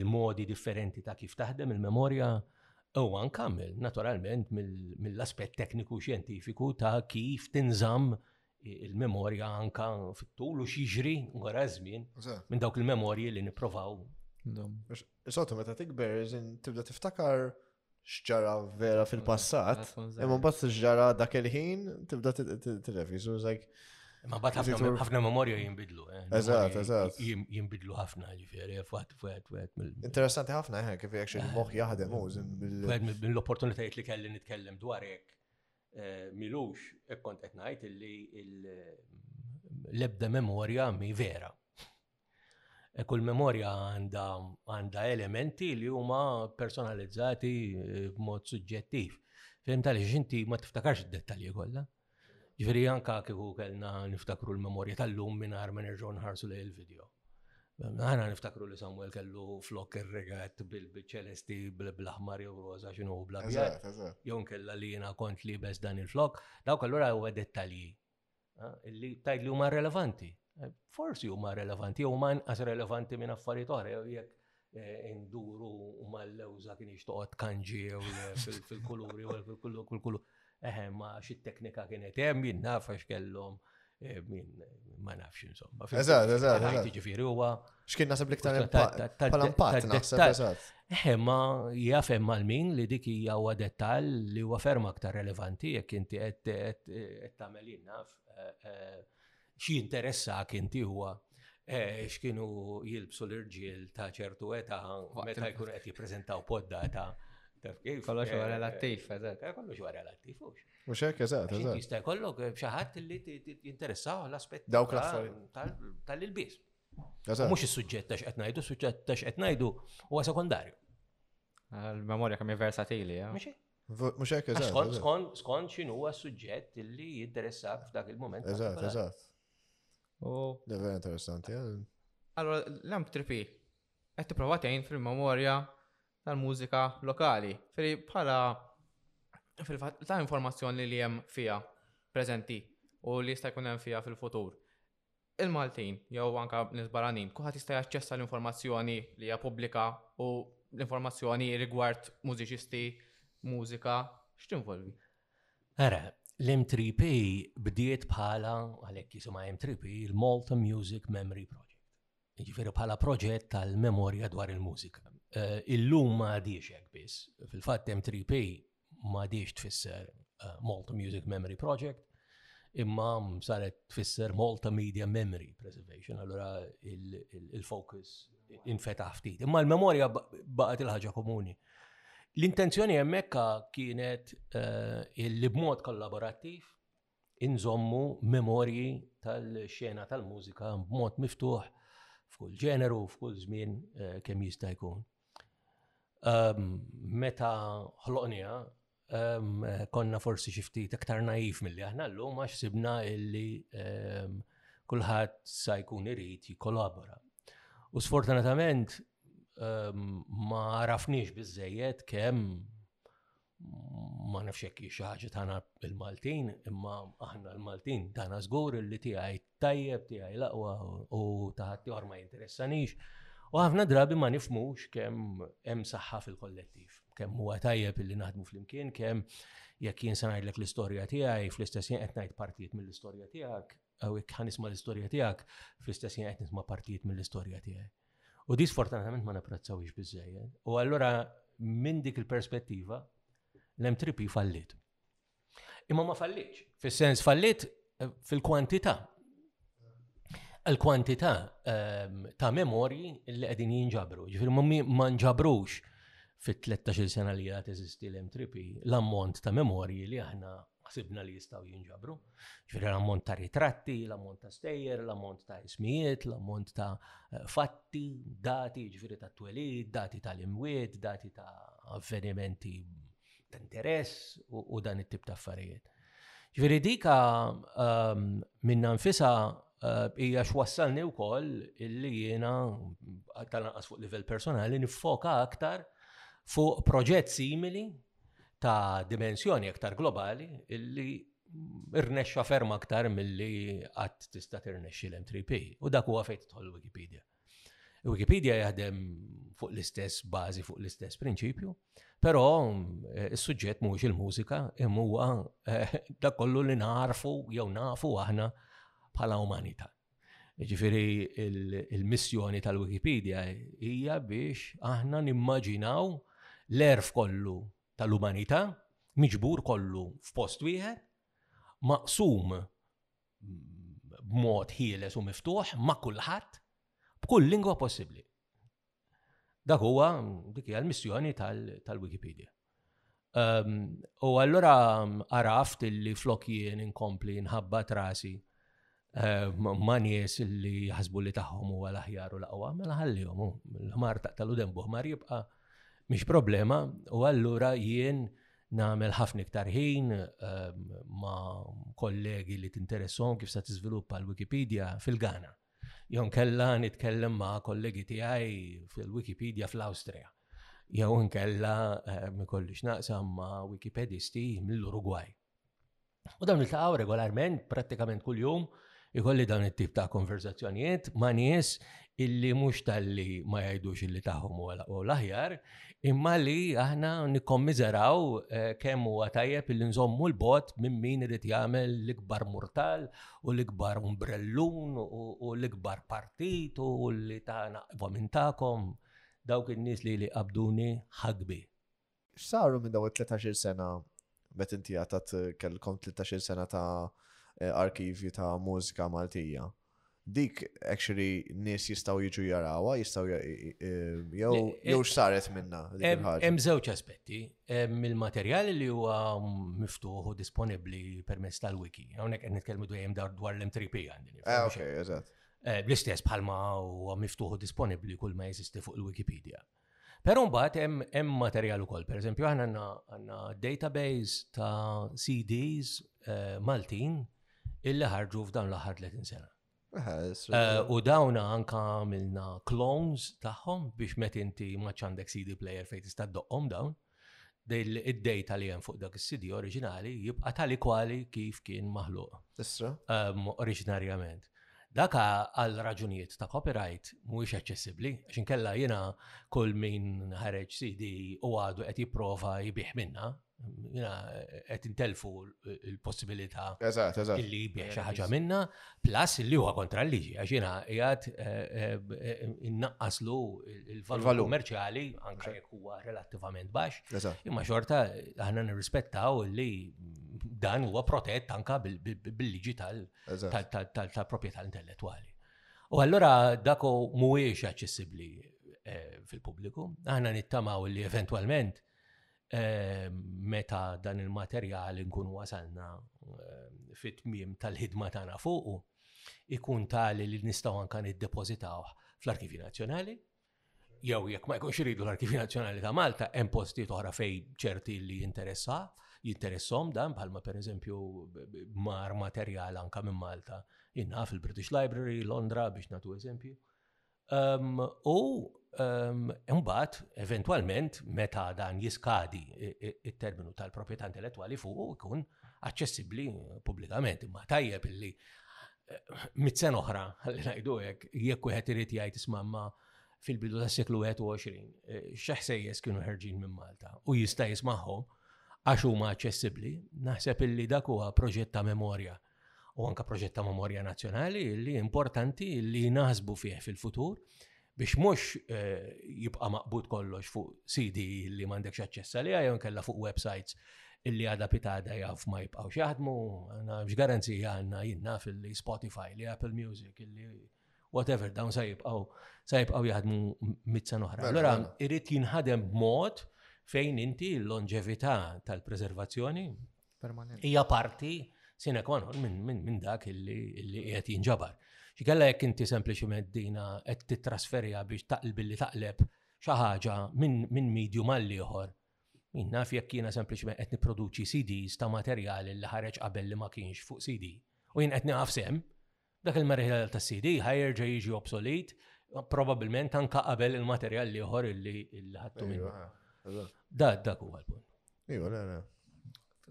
il-modi differenti ta' kif taħdem il-memorja, u anka mill naturalment mill-aspett tekniku xjentifiku ta' kif tinżamm il-memorja anka fit-tul u xieġri wara żmien minn dawk il-memorji li nipprovaw. Isotu meta tikber, tibda tiftakar xġara vera fil-passat, imma mbagħad xġara dak il-ħin tibda tirrevi. So like Ma bat ħafna memorja jimbidlu. Eh, eżat, eżat. Jimbidlu ħafna ġifiri, eh, fuħat, fuħat, fuħat. Interessanti ħafna, eh, kif jek xil-moħ jahdem użin. Mill-opportunitajiet li kelli nitkellem dwar jek M'ilux hekk kont qed ngħid illi l-ebda memorja mhi vera. Kull memorja għandha elementi li huma personalizzati eh, b'mod suġġettiv. Fejn tal-ġiex inti ma tiftakarx id-dettalji kollha. Ġifieri anka kieku kellna niftakru l-memorja tal-lum mingħajr ma nerġgħu nħarsu lejn il-video. Għana niftakru li Samuel kellu flok regat bil-ċelesti bl-aħmar jew roza xinu u bla bja. Jew kella li jina kont li bez dan il-flok. Dawk allura huwa dettalji eh, li tajt li huma relevanti. Eh, forsi huma relevanti, jew ma nqas relevanti minn affarijiet oħra, jew jekk eh, induru mal-lewza kien jixtoqgħod kanġi jew fil-kuluri jew fil-kullu. Eħe, ma għax it-teknika kienet hemm jien naf għax kellhom eh, min ma nafx insomma. Eżatt, eżatt. Ħajt ġifieri huwa. X'kien nasib l-iktar bħala impatt naħseb eżatt. Eħe, ma jaf hemm għal min li dik hija huwa dettall li huwa ferm aktar relevanti jekk inti qed tagħmel jien naf eh, eh, x'jinteressak inti huwa eh, x'kienu jilbsu l-irġiel ta' ċertu età meta jkunu qed jippreżentaw poddata. Taf kif? Kollox huwa eh, relattiv, eh, eżatt. Kollox huwa relattiv, hux. Mhux hekk eżatt, eżatt. Jista' jkollok xi ħadd li jinteressaw l-aspett dawk tal-ilbies. Mhux is-suġġett ta' x'qed ngħidu, suġġett ta' x'qed ngħidu huwa sekondarju. Il-memorja kemm versatili, ja. Mux hekk, eżatt. Skont, skont, skont xinu huwa suġġett li jinteressak f'dak il-moment. Eżatt, eżatt. Da vera interessanti. Eh? Allora, l-amp tripi, għed t-prova tejn fil-memorja tal-mużika lokali. Fili bħala fil-fat ta' informazzjoni li jem fija prezenti u li jista' jkun hemm fija fil-futur. Il-Maltin, jew anke nies barranin, kulħadd jista' jaċċessa l-informazzjoni li hija pubblika u l-informazzjoni rigward mużiċisti, mużika, x'tinvolvi? Ara, l-M3P bdiet bħala, għalhekk jisimha M3P, il-Malta Music Memory Project. Jiġifieri bħala proġett tal-memorja dwar il-mużika. Eh, illum ma għadiex hekk biss. Fil-fatt M3P ma diġ tfisser eh, Malta Music Memory Project, imma saret tfisser Malta Media Memory Preservation, allora il-focus infetaħ ftit. Imma l-memorja baqgħet il-ħaġa komuni. L-intenzjoni hemmhekk kienet eh, li b'mod kollaborattiv inżommu memorji tal-xena tal-mużika b'mod miftuħ f'kull ġeneru, f'kull żmien eh, kemm jista' jkun. Meta ħloqniha konna forsi xi ftit iktar naif milli aħna llum għax sibna illi kulħadd sa jkun irid jikkolabora. U sfortunatament ma għarafniex biżejjed kemm ma nafx hekk xi ħaġa tagħna il-Maltin, imma aħna l-Maltin tagħna żgur li tiegħi tajjeb, tiegħi laqwa u taħat ieħor ma jinteressanix. U ħafna drabi ma nifmux kemm hemm saħħa fil-kollettiv, kemm huwa tajjeb illi naħdmu flimkien, kemm jekk jien se ngħidlek l-istorja tiegħi, fl-istess jien qed ngħid partijiet mill-istorja tiegħek, jew jekk ħanisma l-istorja tiegħek, fl-istess jien qed nisma' partijiet mill-istorja tiegħi. U di sfortunatament ma napprezzawiex biżejjed. U allura minn dik il-perspettiva l-M3P fallit. Imma ma fallit, fis-sens fallit eh, fil-kwantità. Il-kwantità ehm, ta' memorji li qegħdin jinġabru. Ġifieri ma nġabrux fit-13 sena li għad eżisti l-M3P l-ammont ta' memorji li aħna ħsibna li jistgħu jinġabru. Ġifieri l-ammont ta' ritratti, l-ammont ta' stejjer, l-ammont ta' ismijiet, l-ammont ta' eh, fatti, dati, ġifieri ta' twelid, dati tal-imwiet, dati ta' avvenimenti ta' interess u dan it-tip ta' affarijiet. Ġifieri dika ehm, minna nfisa Eh, hija x'wassalni wkoll illi jiena tal-anqas fuq livell personali nifoka aktar fuq proġett simili ta' dimensjoni aktar globali li rnexxa ferm aktar milli qatt tista' tirnexxi l-M3P. U dak huwa fejn tidħol Wikipedia. Wikipedia jaħdem fuq l-istess bażi, fuq l-istess prinċipju, però eh, is-suġġett mhuwiex il-mużika, imma huwa eh, dak kollu li narfu jew nafu aħna bħala umanità. Ġifiri, il-missjoni tal-Wikipedia hija biex aħna nimmaġinaw l-erf kollu tal-umanità, miġbur kollu f'post wieħed, maqsum b'mod ħieles u miftuħ ma' kulħadd b'kull lingwa possibbli. Dak huwa dik hija l-missjoni tal-Wikipedia. Ehm, u allura ehm, għaraft illi flok jien inkompli nħabba trasi ehm, ma' nies illi jaħsbu li tagħhom huwa l-aħjar u l-aqwa, mela ħallihom l-ħmar taqtalu dembu ħmar jibqa' mhix problema u allura jien nagħmel ħafna iktar ħin ma' kollegi li tinteressom kif se tiżviluppa l-Wikipedia fil-Ghana. jew nkella nitkellem ma' kollegi tiegħi fil-Wikipedia fl-Awstrija, jew nkella eh, mikollix naqsam ma' Wikipedisti mill-Urugwaj. U dawn il-taqaw regolarment, prattikament kull-jum, ikolli dawn it-tip ta' konverzazzjonijiet ma' nies illi mhux tal-li ma jgħidux illi tagħhom u l-aħjar, imma li aħna nikkommizeraw eh, kemm huwa tajjeb illi nżommu l-bot minn min irid jagħmel l-ikbar murtal u l-ikbar umbrellun u l-ikbar partit u li tagħna wa minn tagħkom dawk in-nies li li qabduni ħadbi. X'saru minn daw it-13-il sena meta inti għatat kellkom 13-il sena ta' arkivju ta' mużika Maltija? dik actually nis jistaw jiġu jarawa, jistaw jew jew x'saret minna dik il-ħaġa. Hemm żewġ aspetti. mill-materjal li huwa miftuħ u disponibbli permezz tal-wiki. Hawnhekk qed nitkellmu dejjem dwar l-M3P għandi. Ah, ok, eżatt. Eh, bl-istess bħalma huwa miftuħ u disponibbli kull ma jeżisti fuq il-Wikipedia. Però mbagħad hemm materjal ukoll, pereżempju aħna għandna database ta' CDs eh, Maltin illi ħarġu f'dan l-aħħar 30 sena. Eh, u dawna anka għamilna clones tagħhom biex met inti maċandek CD player fejn tista' doqqom dawn. Id-data li hemm fuq dak is-CD oriġinali jibqa' tali kwali kif kien maħluq. Isra. Ehm, oriġinarjament. Daka għal raġunijiet ta' copyright mhuwiex aċċessibbli, għax inkella jiena kull min ħareġ CD u għadu qed jipprova jibih minna, qed intelfu l-possibilità li jbieħ xi ħaġa minna, plus li huwa kontra l-liġi, għax jiena qiegħed eh, eh, innaqqaslu l-valur kummerċjali anke jekk huwa relattivament baxx, imma xorta aħna nirrispettaw li dan huwa protett anke bil-liġi tal-proprjetà intellettwali. U allura dak mhuwiex aċċessibbli eh, fil-pubbliku, aħna nittamaw li eventwalment meta dan il-materjal inkun wasalna fit-tmiem tal-ħidma tagħna fuqu, ikun tali li nistgħu anka niddepożitaw fl-Arkivi Nazzjonali, jew jekk ma jkunx iridu l-Arkivi Nazzjonali ta' Malta, hemm postijiet oħra fejn ċerti li jinteressa, jinteressom dan bħalma pereżempju mar materjal anka minn Malta, jinnaf il-British Library, Londra biex nagħtu eżempju. U mbagħad, eventwalment, meta dan jiskadi it-terminu tal-proprjetà intellettwali fuq ikun aċċessibbli pubblikament. Imma tajjeb illi mit-sen oħra, li ngħidu hekk, jekk wieħed irid jgħid ismamma fil-bidu tas-seklu 21, x'ħsejjes kienu ħerġin minn Malta u jista' jismagħhom għax huma aċċessibbli, naħseb illi dak huwa proġett ta' memorja u anka proġett ta' memorja nazzjonali li importanti li naħsbu fih fil-futur biex mhux eh, jibqa' maqbud kollox fuq CD li m'għandekx aċċess għaliha jew kella fuq websites illi għada pitada jaf ma jibqaw xaħdmu, għanna x'garanzija għanna jinna fil-Spotify, li Apple Music, illi whatever, dawn sa jibqaw, sa jibqaw jaħdmu mitza noħra. Allora, irrit jinħadem b'mod fejn inti l-longevità tal-preservazzjoni Permanenti. Hija parti sine qua non minn dak illi qed jinġabar. Xi kella jekk inti sempliċiment dina qed titrasferija biex taqleb billi taqleb xi ħaġa minn medium għal ieħor. Min naf jekk jiena sempliċement qed nipproduċi CDs ta' materjal li ħareġ qabel li ma kienx fuq CD. U jien qed nieqaf sem, Dak il-materjal tas-CD ħa jerġa' jiġi obsolit, probabbilment anka qabel il-materjal l-ieħor illi ħadtu minnu. Iva, da, dak huwa l-punt. Iva, le, le.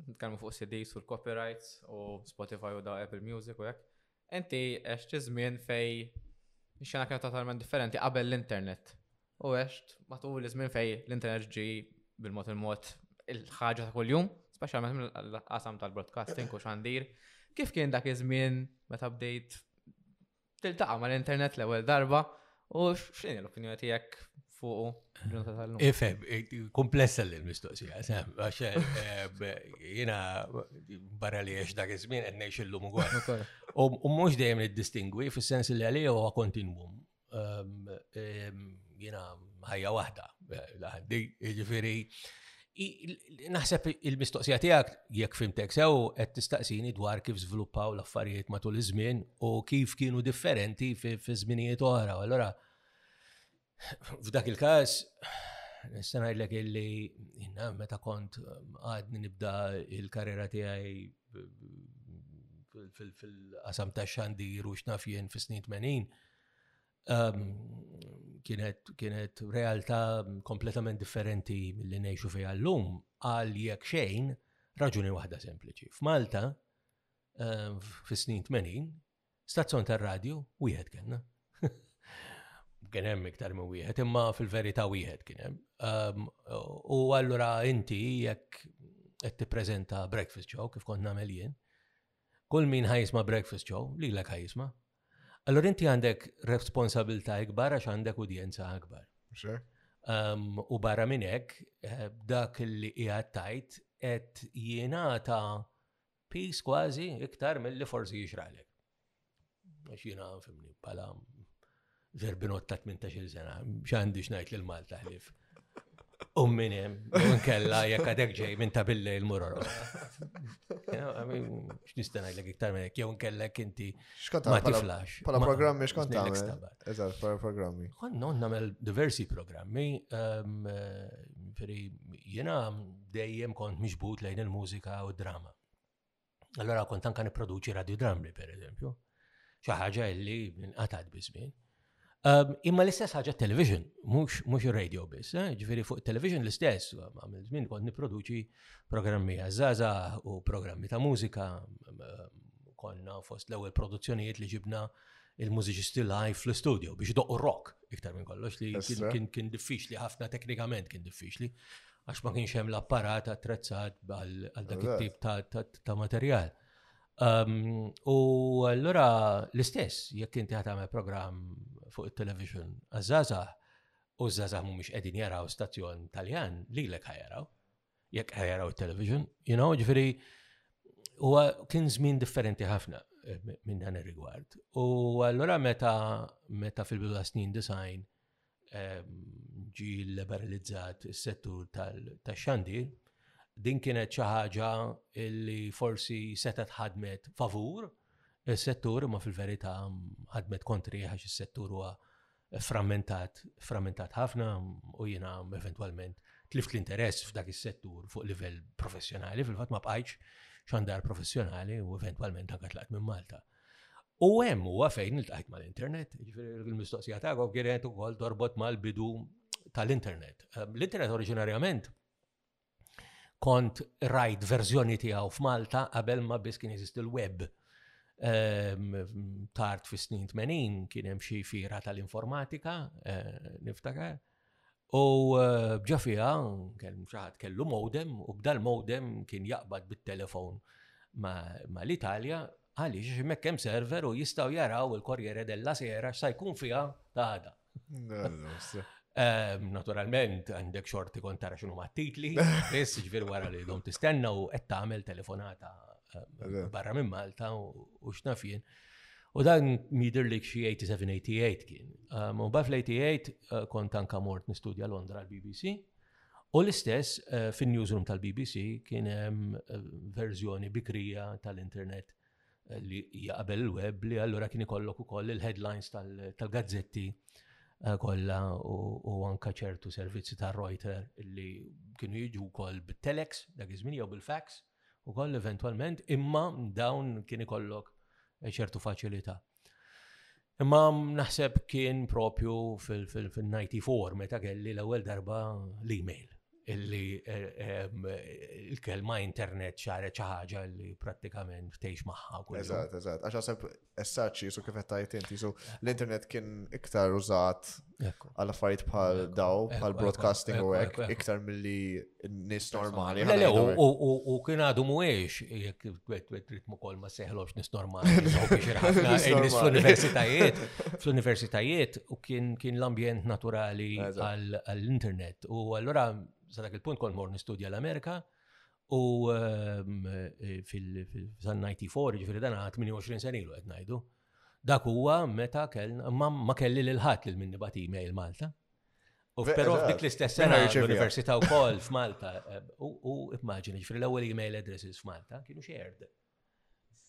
Nitkellmu fuq CDs u l-copyrights u Spotify u da Apple Music u hekk. Enti għax żmien fej xena kienet totalment differenti qabel l-internet. U għext matul iż-żmien fej l-internet ġi bil-mod il-mod il-ħaġa ta' kuljum, speċjalment mill-qasam tal-broadcasting u xandir. Kif kien dak iż-żmien meta bdejt tiltaqa' mal-internet l-ewwel darba u x'inhi l-opinjoni tiegħek fuq ġurnata tal-lum. Ifem, komplessa l-mistoqsija, sem, għax eh, jina barra li għax dak iż-żmien qed ngħix illum ukoll. U mhux dejjem niddistingwi fis-sens li għalija huwa kontinwum. Jena ħajja wahda, laħdi, ġifiri, naħseb il-mistoqsija tijak, jek fimtek sew, għed tistaqsini dwar kif zviluppaw l-affarijiet matul iż-żmien u kif kienu differenti fi żminijiet oħra. Allora, f'dak il-kas, nistanajlek illi, jina, meta kont għadni nibda il-karriera tijaj fil-qasam ta' xandir u xnafjen fis-snin 80, Ehm, kienet, kienet realtà kompletament differenti mill-li nejxu fija l-lum, għal jekk xejn raġuni waħda sempliċi. F'Malta, ehm, fis-snin 80, stazzjon tar-radju wieħed kellna. Kien hemm iktar minn wieħed, imma fil-verità wieħed kien hemm. Ehm, u allura inti jekk qed tippreżenta breakfast show kif kont nagħmel jien, kull min ħajsma breakfast show, lilek ħajsma, Allura inti għandek responsabilità ikbar għax għandek udjenza akbar. Um, u barra minn hekk eh, dak li qiegħed tajt qed jingħata pis kważi iktar mill-li forsi jixraqlek. Għax jiena fimni bħala Zerbinot ta' 18 sena, x'għandi x'ngħid lil Malta ħlif. U minn hemm, u nkella jekk għadek ġej minn ta' billejl muror. X'nista' ngħidlek iktar minn hekk, jew nkellek inti ma tiflax. Pala programmi x'kont tagħmel? Eżatt, pala programmi. Konna nagħmel diversi programmi, ehm, jiena dejjem kont miġbut lejn il-mużika u d-drama. Allora kont anka nipproduċi radiodrammi, per eżempju. Xi ħaġa illi nqatgħet biż-żmien. Ehm, imma l-istess ħaġa television, mhux ir-radio biss, eh? ġifieri fuq television l-istess, għamil żmien kont nipproduċi programmi għażaża u programmi ta' mużika, ehm, konna fost l-ewwel produzzjonijiet li ġibna il-mużiċisti live fl-studio biex doqqu rock iktar minn kollox li kien diffiċli ħafna teknikament kien diffiċli għax ma kienx hemm l-apparat attrezzat għal dak it-tip ta' materjal. Um, u allura l-istess, jekk inti ħatamel program fuq il-television għazzaza, u zzaza mumiex edin jaraw stazzjon taljan, li l-ek ħajaraw. Jekk jaraw television, you know, ġifiri, huwa kien żmien differenti ħafna eh, minn dan ir-rigward. U allura meta meta fil-bidu ta' snin design ehm, ġi liberalizzat is-settur tax-xandir, din kienet xi ħaġa li forsi setgħet ħadmet favur is-settur ma fil-verità ħadmet kontri għax is-settur huwa frammentat, frammentat ħafna u jiena eventwalment tlift l-interess f'dak is-settur fuq livell professjonali, fil-fatt ma bqajtx xandar professjonali u eventwalment anke tlaqt minn Malta. U hemm huwa fejn iltqajt mal-internet, jiġifieri il-mistoqsija tagħkom kienet ukoll torbot mal-bidu tal-internet. Ehm, l-internet oriġinarjament kont rajt verżjoni tiegħu f'Malta qabel ma biss kien jeżisti l-web. Ehm, tard fis snin 80 kien hemm xi fira tal-informatika, eh, niftakar. U eh, ġa fiha kellu xaħat kellu modem u b'dal modem kien jaqbad bit-telefon ma l-Italja Għaliex għax hemmhekk hemm server u jistgħu jaraw il-Corriere della Sera x'sa jkun fiha ta' għada. Ehm, naturalment, għandek xorti kont tara xinu ma' titli, biss ġvir wara li dom tistenna u qed tagħmel telefonata ehm, barra minn Malta u x'nafien. U dan midir li xi 87-88 kien. Ehm, u baf l-88 eh, kont anka mort nistudja Londra l-BBC. U l-istess fin-newsroom tal-BBC kien hemm verżjoni bikrija tal-internet li hija qabel il-web li allura kien ikollok ukoll il-headlines tal-gazzetti kollha u anka ċertu servizzi ta' Reuter li kienu jiġu wkoll bit-telex dak iż-żmien jew bil-fax ukoll eventwalment imma dawn kien ikollok ċertu faċilità. Imma naħseb kien propju fil-94 meta kelli l-ewwel darba l-email illi eh, ehm, il-kelma internet xaret xi ħaġa li prattikament tgħix magħha kull. Eżatt, eżatt. Għax għasab essaċċi su kif qed tajt inti, su l-internet kien iktar użat għal affarijiet bħal daw, bħal broadcasting u hekk, iktar milli nis normali. Le, u kien għadu mhuwiex jekk trid ukoll ma seħlobx nis normali. Nis fl-universitajiet, fl-universitajiet u kien l-ambjent naturali għall-internet. U allura sa dak il-punt kont mor nistudja l-Amerika u ehm, fil-94 ġifieri dan 28 senilu qed ngħidu. Dak huwa meta kellna ma kelli lil ħadd lil min nibgħat email Malta. U eh, però f'dik l-istess sena l-Università wkoll f'Malta eh, u immaġini ġifri l-ewwel email addresses f'Malta kienu shared.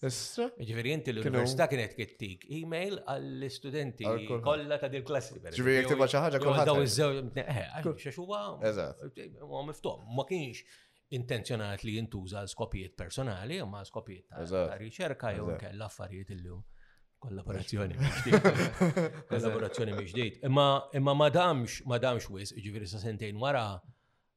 Issa? Ġifieri inti l-Università kienet kittik email għall-istudenti kollha ta' dil klassi. Ġifieri jekk tibgħat xi ħaġa kollha. Daw iż-żewġ eh, għax huwa miftuħ, ma kienx intenzjonat li jintuża għal skopijiet personali, imma għal skopijiet ta' Eżatt. ta' riċerka jew Eżatt. inkella affarijiet illum. Kollaborazzjoni mhix dik. Kollaborazzjoni mhix dik. Imma imma ma damx ma damx wis, ġifieri sa sentejn wara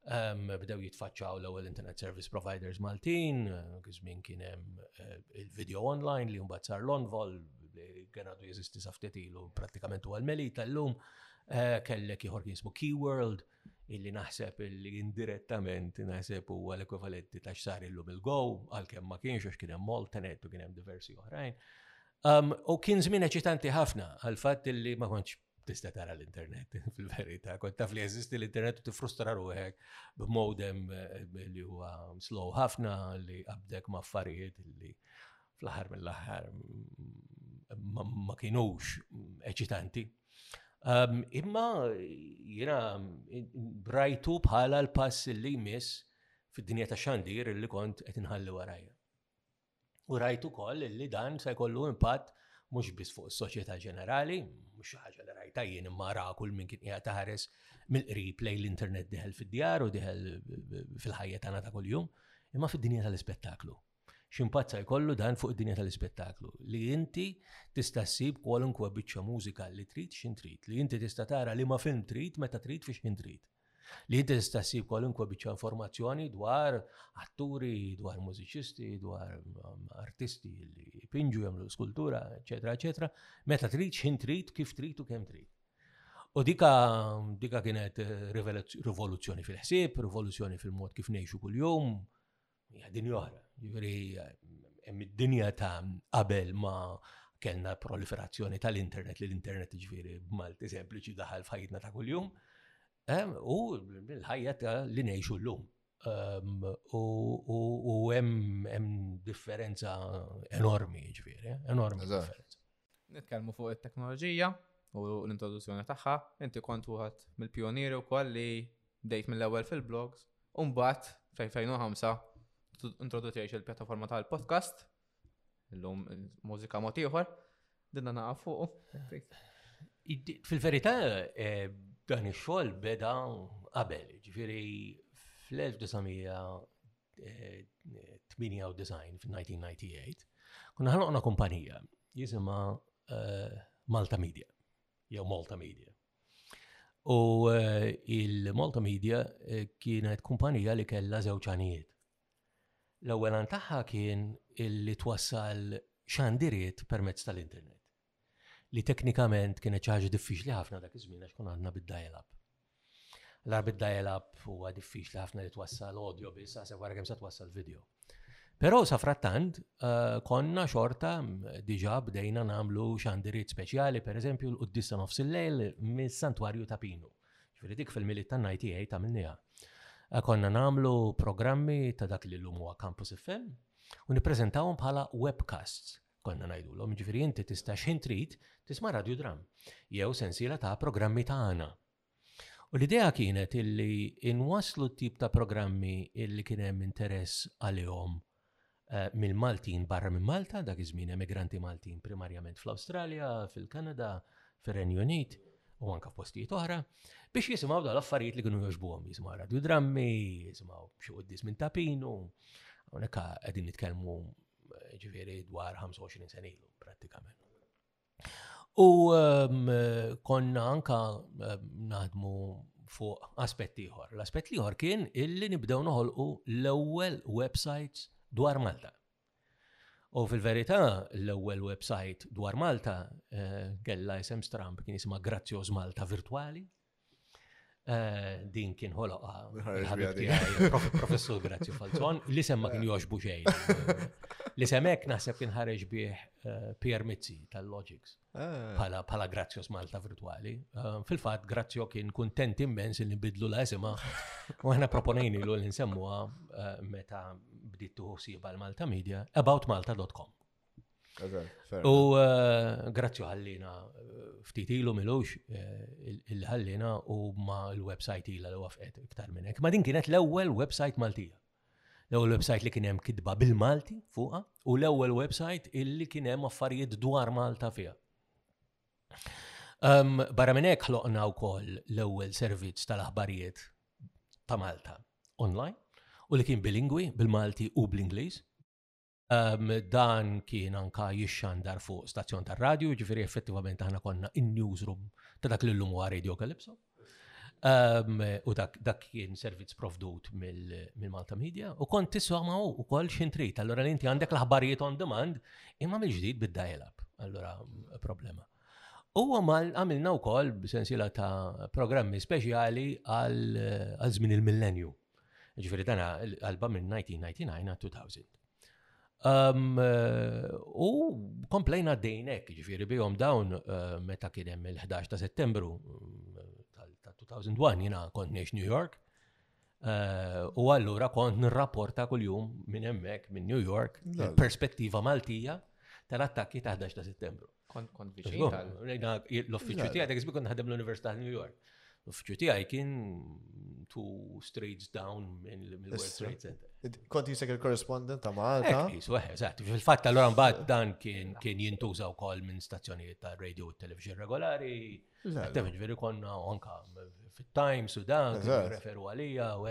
em, bdew jitfaċċaw l-ewwel internet service providers Maltin, eh, żmien kien hemm eh, il-video online li mbagħad sar l-onvol li kien għadu jeżisti sa ftit ilu prattikament huwa l-melita llum eh, kellek ieħor kien jismu Key World illi naħseb illi indirettament naħseb huwa l-ekwivalenti ta' x'sar illum il-go, għalkemm ma kienx għax kien hemm Moltenet u kien hemm diversi oħrajn. Um, u kien żmien eċitanti ħafna għal fatt illi ma kontx tista' tara l-internet fil-verità, kont taf li jeżisti l-internet u tifrustra ruħek b'modem eh, li huwa slow ħafna li qabdek ma' affarijiet li fl-aħħar mill-aħħar ma kienux eċitanti Imma jina brajtu bħala l-pass li jmiss fid-dinja ta' xandir li kont qed inħalli warajja. U rajtu koll li dan se jkollu impatt mhux biss fuq is-soċjetà ġenerali, mhux ħaġa li rajta jien imma ra kull minn kien qiegħed taħares mill-qrib lejn l-internet diħel fid-djar u diħel fil-ħajja tagħna ta' kuljum, imma fid-dinja tal-ispettaklu. X'impatt sa jkollu dan fuq id-dinja tal-ispettaklu? Li inti tista' ssib kwalunkwe biċċa mużika li trid x'in trid, li inti tista' tara liema film trid meta trid fi x'ħin trid. Li inti tista' ssib kwalunkwe biċċa informazzjoni dwar atturi, dwar mużiċisti, dwar um, artisti li jpinġu jagħmlu skultura, eċetera, eċetera, meta trid x'in trid, kif trid u kemm trid. U dika, dika kienet eh, rivoluzzjoni fil-ħsieb, rivoluzzjoni fil-mod kif nejxu kull-jum, Hija dinja oħra. Jiġri hemm id-dinja ta' qabel ma kellna proliferazzjoni tal-internet li l-internet ġifieri b'Malti sempliċi daħal f'ħajjitna ta' kuljum u l-ħajja ta' li ngħixu llum. Ehm, u hemm differenza enormi ġifieri, enormi differenza. Nitkellmu fuq it-teknoloġija u l-introduzzjoni tagħha, inti kont wieħed mill-pjonieri wkoll li bdejt mill-ewwel fil-blogs, u mbagħad fl-2005 introdutejx il-pjattaforma tal-podcast, illum mużika mod ieħor, dinna naqaf fuq. Fil-verità, eh, dan ix-xogħol beda qabel, ġifieri fl-1900 98 fil-1998, kuna ħalqna kumpanija jisima eh, Malta Media, jew Malta Media. U eh, il-Malta Media eh, kienet kumpanija li kella żewġ għanijiet. L-ewwel tagħha kien li twassal xandiriet permezz tal-internet. li teknikament kienet xi ħaġa diffiċli ħafna dak iż-żmien għax konna għandna bid-dial-up. Lar bid-dial-up huwa diffiċli ħafna li twassal audio biss għaseb wara kemm se twassal video. Però sa frattant eh, konna xorta diġà bdejna nagħmlu xandiriet speċjali, pereżempju l-Quddis ta' nofs il-lejl mis-Santwarju ta' Pinu. Ġifieri dik fil-miliet tan-ITA ta' minnija. Eh, konna nagħmlu programmi ta' dak li l-lum huwa Campus FM u nippreżentawhom bħala webcasts. Konna ngħidulhom, jiġifieri inti tista' x'ħin trid tisma' Radju Dramm jew sensiela ta' programmi tagħna. U l-idea kienet illi inwasslu t-tip ta' programmi illi kien hemm interess għalihom Eh, mill-Maltin barra minn Malta, dak iż-żmien emigranti Maltin primarjament fl-Awstralja, fil-Kanada, fir-Renju Unit u anka f'postijiet oħra, biex jisimgħu dal affarijiet li kienu jogħġbuhom, jisimgħu radju drammi, jisimgħu xi quddis minn tapinu, hawnhekk qegħdin nitkellmu ġifieri dwar 25 sen ilu prattikament. U ehm, konna anka ehm, naħdmu fuq aspett ieħor. L-aspett ieħor kien illi nibdew noħolqu l-ewwel websites dwar Malta. U fil-verità, l-ewwel website dwar Malta eh, kella isem stramp kien isma' Grazzjoż Malta Virtuali. Eh, din kien ħoloqa. Professur Grazzi Falzon, li semma kien joġbu xejn. Li semmek naħseb kien ħareġ bih eh, Pierre Mizzi tal-Logics eh. bħala Grazzjos Malta virtuali. Fil-fatt Grazzjo kien kuntent immens li bidlu la esima u aħna proponejni l nsemmuha meta bdiet tuħu siba l-Malta Media about malta.com. U eh, grazzi ħallina eh, ftit ilu milux eh, il-ħallina u ma l-websajt ila li wafqet iktar minn hekk. Ma din kienet l-ewwel websajt Maltija. L-ewwel websajt li kien hemm kitba bil-Malti fuqha u l-ewwel websajt illi kien hemm affarijiet dwar Malta fiha. Um, barra minn hekk ħloqna wkoll l-ewwel servizz tal-aħbarijiet ta' Malta online u li kien bilingwi bil-Malti u bl-Ingliż Um, dan kien anka jixxandar fuq stazzjon tar radju ġifiri effettivament aħna konna in newsroom ta' dak l-lum huwa Radio Calypso. Um, u dak, dak kien servizz provdut mill-Malta mil Media u kont tisma' u kol xintrit. Allora l-inti għandek l-aħbarijiet on demand imma mill-ġdid bid-dial-up. Allora problema. U għamal għamilna u kol sensiela ta' programmi speċjali għal żmien il-millenju. Ġifiri dana l-alba minn 1999 għal 2000. Um, eh, u komplejna dejnek, ġifiri bihom dawn eh, meta kien hemm il-11 ta' settembru mm, ta' 2001 jina kont nex New York. Eh, u allura kont nirrapporta kull-jum minn hemmhekk minn New York, perspettiva Maltija tal-attakki ta' 11 ta' settembru. Kont kont viċin tal. L-uffiċċju tiegħi dak kont ħadem l-Università New York. L-uffiċċju tiegħi kien two streets down minn l-World Trade Center. Kont jisek il-korrespondent ta' Malta? Jisu, eżatt. Fil-fatt allura mbagħad dan kien kien jintuża wkoll minn stazzjonijiet ta' radio u television regolari. Għattem ġveri konna anka fit-Times u dan, referu għalija u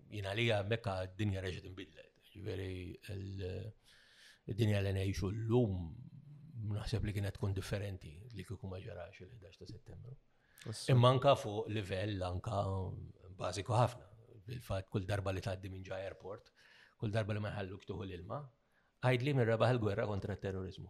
Jien għalija mekka d-dinja reġgħet inbidlet. Ġifieri d-dinja li ngħixu llum naħseb li kienet tkun differenti li kieku ma ġarax il-11 ta' Settembru. Imma anka fuq livell anka bażiku ħafna. Bil-fatt kull darba li tgħaddi minn ġa airport, kull darba li ma jħalluk tuħu l-ilma, għajdli minn rebaħ il-gwerra kontra t-terrorizmu.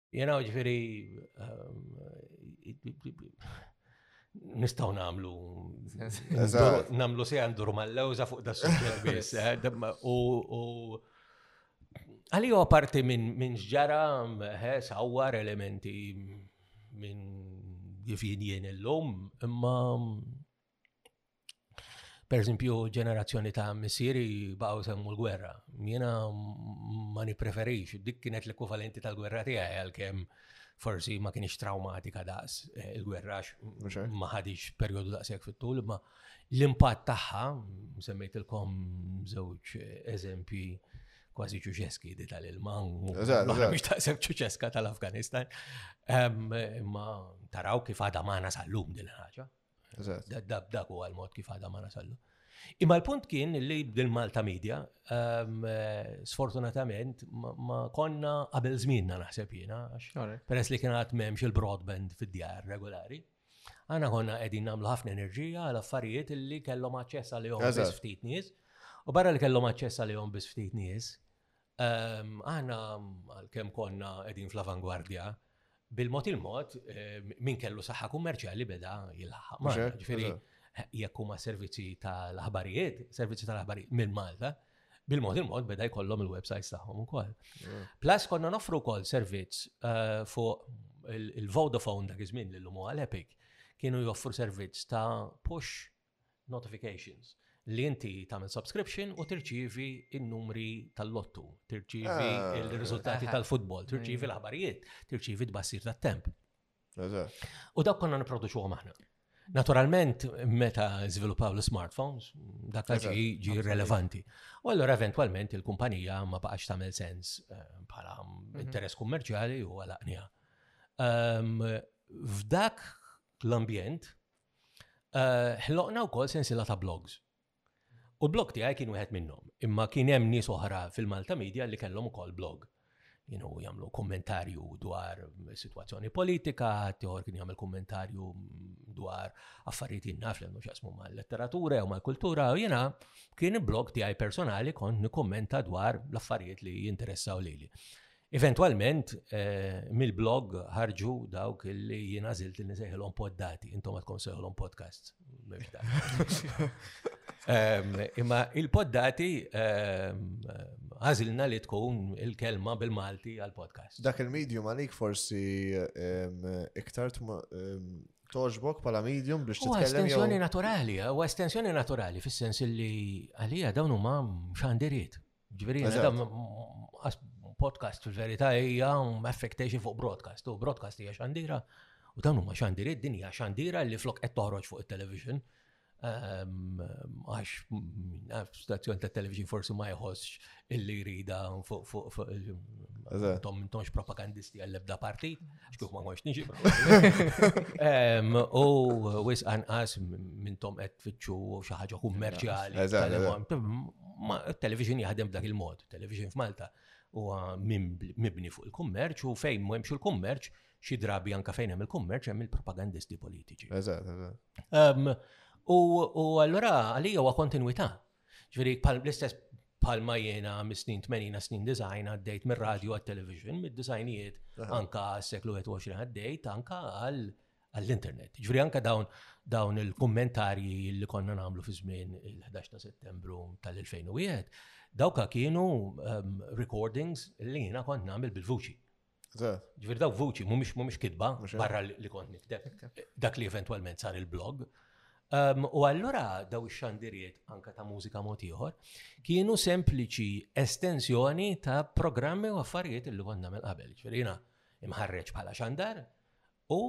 Jena ġifiri nistaw namlu namlu se għandur mal-lewza fuq da suġġett biss. Eh, u għalli huwa parti minn ġara eh, sawwar elementi minn kif jien illum, imma Per eżempju, ġenerazzjoni ta' missieri baqgħu semmu l-gwerra. Jiena ma nippreferix, dik kienet l-ekwivalenti tal-gwerra tiegħi għalkemm forsi ma kienx traumatika daqs eh, il-gwerra ma ħadix perjodu daqshekk fit-tul, ma l-impatt tagħha semmejtilkom żewġ eh, eżempji kważi ċuċeski di tal-ilma, biex taqseb ċuċeska tal-Afganistan. Imma taraw kif għada maħna sal-lum din ħaġa. Dak huwa l-mod kif għadha ma nasallu. Imma l-punt kien li din Malta Media, ehm, sfortunatament, ma konna qabel żmienna naħseb jiena, peress li kien għat memx il-broadband fid-djar regolari. Għana konna qegħdin nagħmlu ħafna enerġija għal affarijiet li kellhom aċċess għalihom biss ftit nies. U barra li kellhom aċċess għalihom biss ftit nies, Aħna, għalkemm konna qegħdin fl-avangwardja, bil-mod il-mod min kellu saħħa kummerċjali beda jilħaq magħna. Ġifieri jekk huma servizzi tal-aħbarijiet, servizzi tal-aħbarijiet minn Malta, bil-mod il-mod beda jkollhom il-websites tagħhom ukoll. Plus konna nofru wkoll servizz eh, fuq il-Vodafone dak iż-żmien li l-lumu għal Epic kienu joffru servizz ta' push notifications, li inti tagħmel subscription u tirċievi n-numri tal-lottu, tirċievi ah. l-riżultati tal-futbol, tirċievi mm. l-aħbarijiet, tirċievi tbassir tat-temp. U dak konna niproduċu aħna. Naturalment, meta żviluppaw l-smartphones, dak ġi ġi relevanti. U allora eventwalment il-kumpanija ma baqax tagħmel sens eh, bħala mhm. interess kummerċjali u għalaqnija. Ehm, f'dak l-ambjent, Eh, ħloqna wkoll sensila ta' blogs. U l-blog tiegħi kien wieħed minnhom, imma kien hemm nies oħra fil-Malta Media li kellhom ukoll blog. Jenu jagħmlu kommentarju dwar situazzjoni politika, tiħor kien jagħmel kommentarju dwar affarijiet jinnaf l-għandu xasmu ma' letteratura u ma' kultura, u jena kien blog tiegħi personali kont nikkommenta dwar l-affarijiet li jinteressaw lili. Eventwalment, mill-blog ħarġu dawk li jien għażilt li nisejħilhom poddati, intom għadkom sejħilhom podcasts. Imma il-poddati għażilna li tkun il-kelma bil-Malti għal-podcast. Dak il-medium għalik forsi iktar toġbok pala medium biex titkellem. Estensjoni naturali, u estensjoni naturali fis-sens li għalija dawn huma xandiriet. Ġifieri podcast fil-verità hija affectation fuq broadcast. U broadcast hija xandira u dan huma xandiri d-dinja xandira li flok qed toħroġ fuq it-television. Ehm, għax stazzjon ta' television forsi ma jħossx illi jrida fuq fuq fuq tom propagandist għall-ebda partit. Xtuħ ma morx niġi. U wis anqas minn tom qed fitxu xi ħaġa kummerċjali. Television jaħdem b'dak il-mod. Television f'Malta huwa mibni fuq il-kummerċ u fejn ma hemmx il-kummerċ xi drabi anka fejn hemm il-kummerċ hemm il-propagandisti politiċi. Eżatt, eżatt. U allura għalija huwa kontinwità. Ġifieri bħal l-istess bħal ma jiena mis-snin 80 għas-snin design għaddejt mir-radju għat-television, mid-disajnijiet anka s-seklu 21 għaddejt anka għall-internet. Ġifieri anka dawn dawn il-kummentarji li konna nagħmlu fi żmien il-11 ta' Settembru tal-2001, dawka kienu ehm, recordings li jiena kont nagħmel bil-vuċi. Ġvir daw vuċi, mumiex mumiex kitba, barra li kont nikteb, dak li eventualment sar il-blog. Ehm, u allura daw ix-xandiriet anka ta' mużika mod ieħor kienu sempliċi estensjoni ta' programmi u affarijiet li konna mill qabel. Ġverina imħarreġ bħala xandar U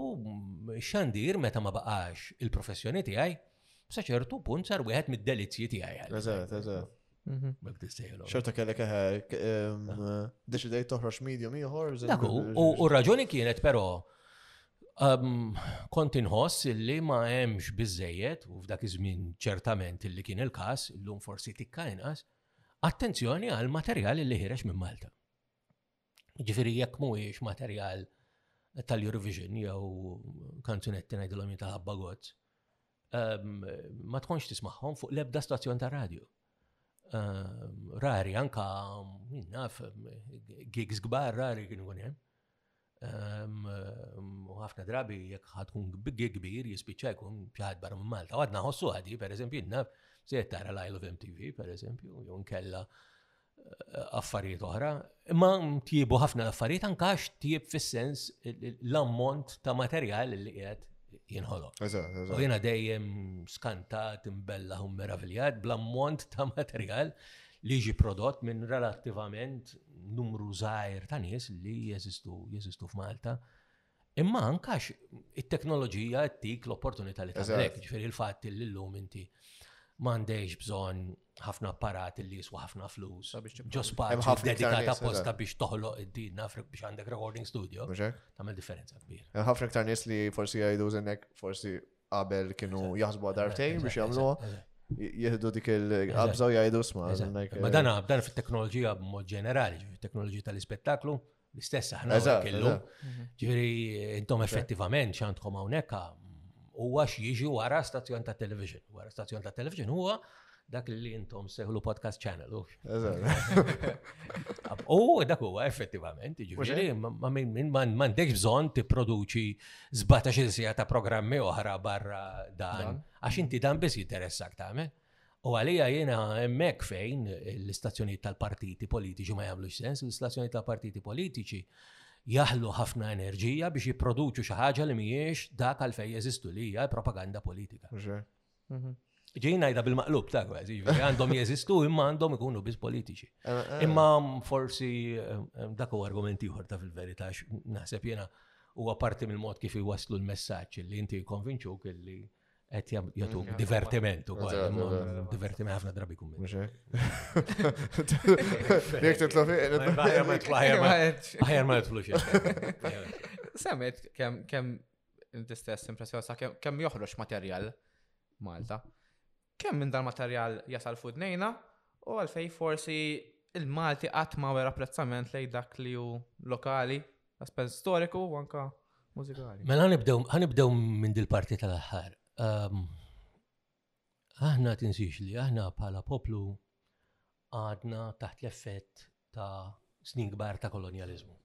xandir meta ma baqax il-professjoni tiegħi, sa ċertu punt sar wieħed mid-delizzji tiegħi. Eżatt, eżatt. Mhm. Mek tistejlu. ċerta kellek eħe, deċidejt toħroġ medium ieħor. Daku, u raġuni kienet però kont inħoss illi ma hemmx biżejjed, u f'dak iż-żmien ċertament illi kien il-każ, illum forsi tikka inqas, attenzjoni għal materjal li ħirex minn Malta. Ġifiri jekk mhuwiex materjal tal-Eurovision jew kanzunetti ngħidilhom ta' ħabba gozz, ehm, ma tkunx tismagħhom fuq l-ebda stazzjon ta' radju. Ehm, rari anka min naf gigs kbar rari kienu kun hemm. Ehm, u ħafna drabi jekk ħatkun gig kbir jispiċċa jkun ċaħad barra minn Malta. Għadna ħossu għadi, per eżempju, naf se tara l-Isle of MTV, per eżempju, jew nkella affarijiet oħra, imma tjibu ħafna affarijiet anka għax tjib fis-sens l-ammont ta' materjal li qiegħed jinħoloq. U jiena dejjem skantat, imbella u meraviljat bl-ammont ta' materjal li ġi prodott minn relattivament numru żgħir ta' nies li jeżistu jeżistu f'Malta. Imma ankax it-teknoloġija għattik l-opportunità li tagħmel ġifieri l-fatt li llum inti m'għandekx bżonn ħafna apparat li jiswa ħafna flus. Ġo spazju dedikata apposta biex toħloq id-din nafrek biex għandek recording studio. Tagħmel differenza kbira. Hemm ħafna iktar nies li forsi jgħidu żennek forsi qabel kienu jaħsbu dartejn biex jagħmluha jihdu dik il-qabżaw jgħidu sma. Ma dan dan fit-teknoloġija b'mod ġenerali, fit-teknoloġija tal-ispettaklu, L-istess aħna kellu. Ġifieri intom effettivament x'għandkom hawnhekk huwa x'jiġi wara stazzjon ta' television. Wara stazzjon ta' television huwa dak li intom seħlu podcast channel. U dak huwa effettivament, ġifieri m'għandekx bżonn tipproduċi 17 sija ta' programmi oħra barra dan, għax inti dan biss jinteressak tagħmel. U għalija jiena hemmhekk fejn l-istazzjonijiet tal-partiti politiċi ma jagħmlux sens, l-istazzjonijiet tal-partiti politiċi jaħlu ħafna enerġija biex jipproduċu xi ħaġa li mhijiex dak għalfejn jeżistu li hija propaganda politika. Mhm. Ġejn ngħidha bil-maqlub ta' kważi, għandhom jeżistu imma għandhom ikunu biss politiċi. Eh, eh. Imma forsi eh, dak u argumenti ieħor ta' fil-verità naħseb jiena huwa parti mill-mod kif iwaslu l-messaġġ li inti konvinċuk li Qed jagħtuk mm. divertiment ukoll. Divertiment ħafna drabi kum. Mhux hekk. Jekk titla' fiq. Aħjar ma jitflux. Semmet kemm kemm inti stess impressjoni sa kemm joħroġ materjal Malta. Kemm minn dal-materjal jasal f'widnejna u għalfejn forsi l-Malti qatt ma wera apprezzament lejn dak li hu lokali, aspett storiku u anke mużikali? Mela ħanibdew minn dil-parti tal-aħħar. Ehm, aħna tinsiex li aħna bħala poplu għadna taħt l-effett ta' snin kbar ta' kolonjaliżmu.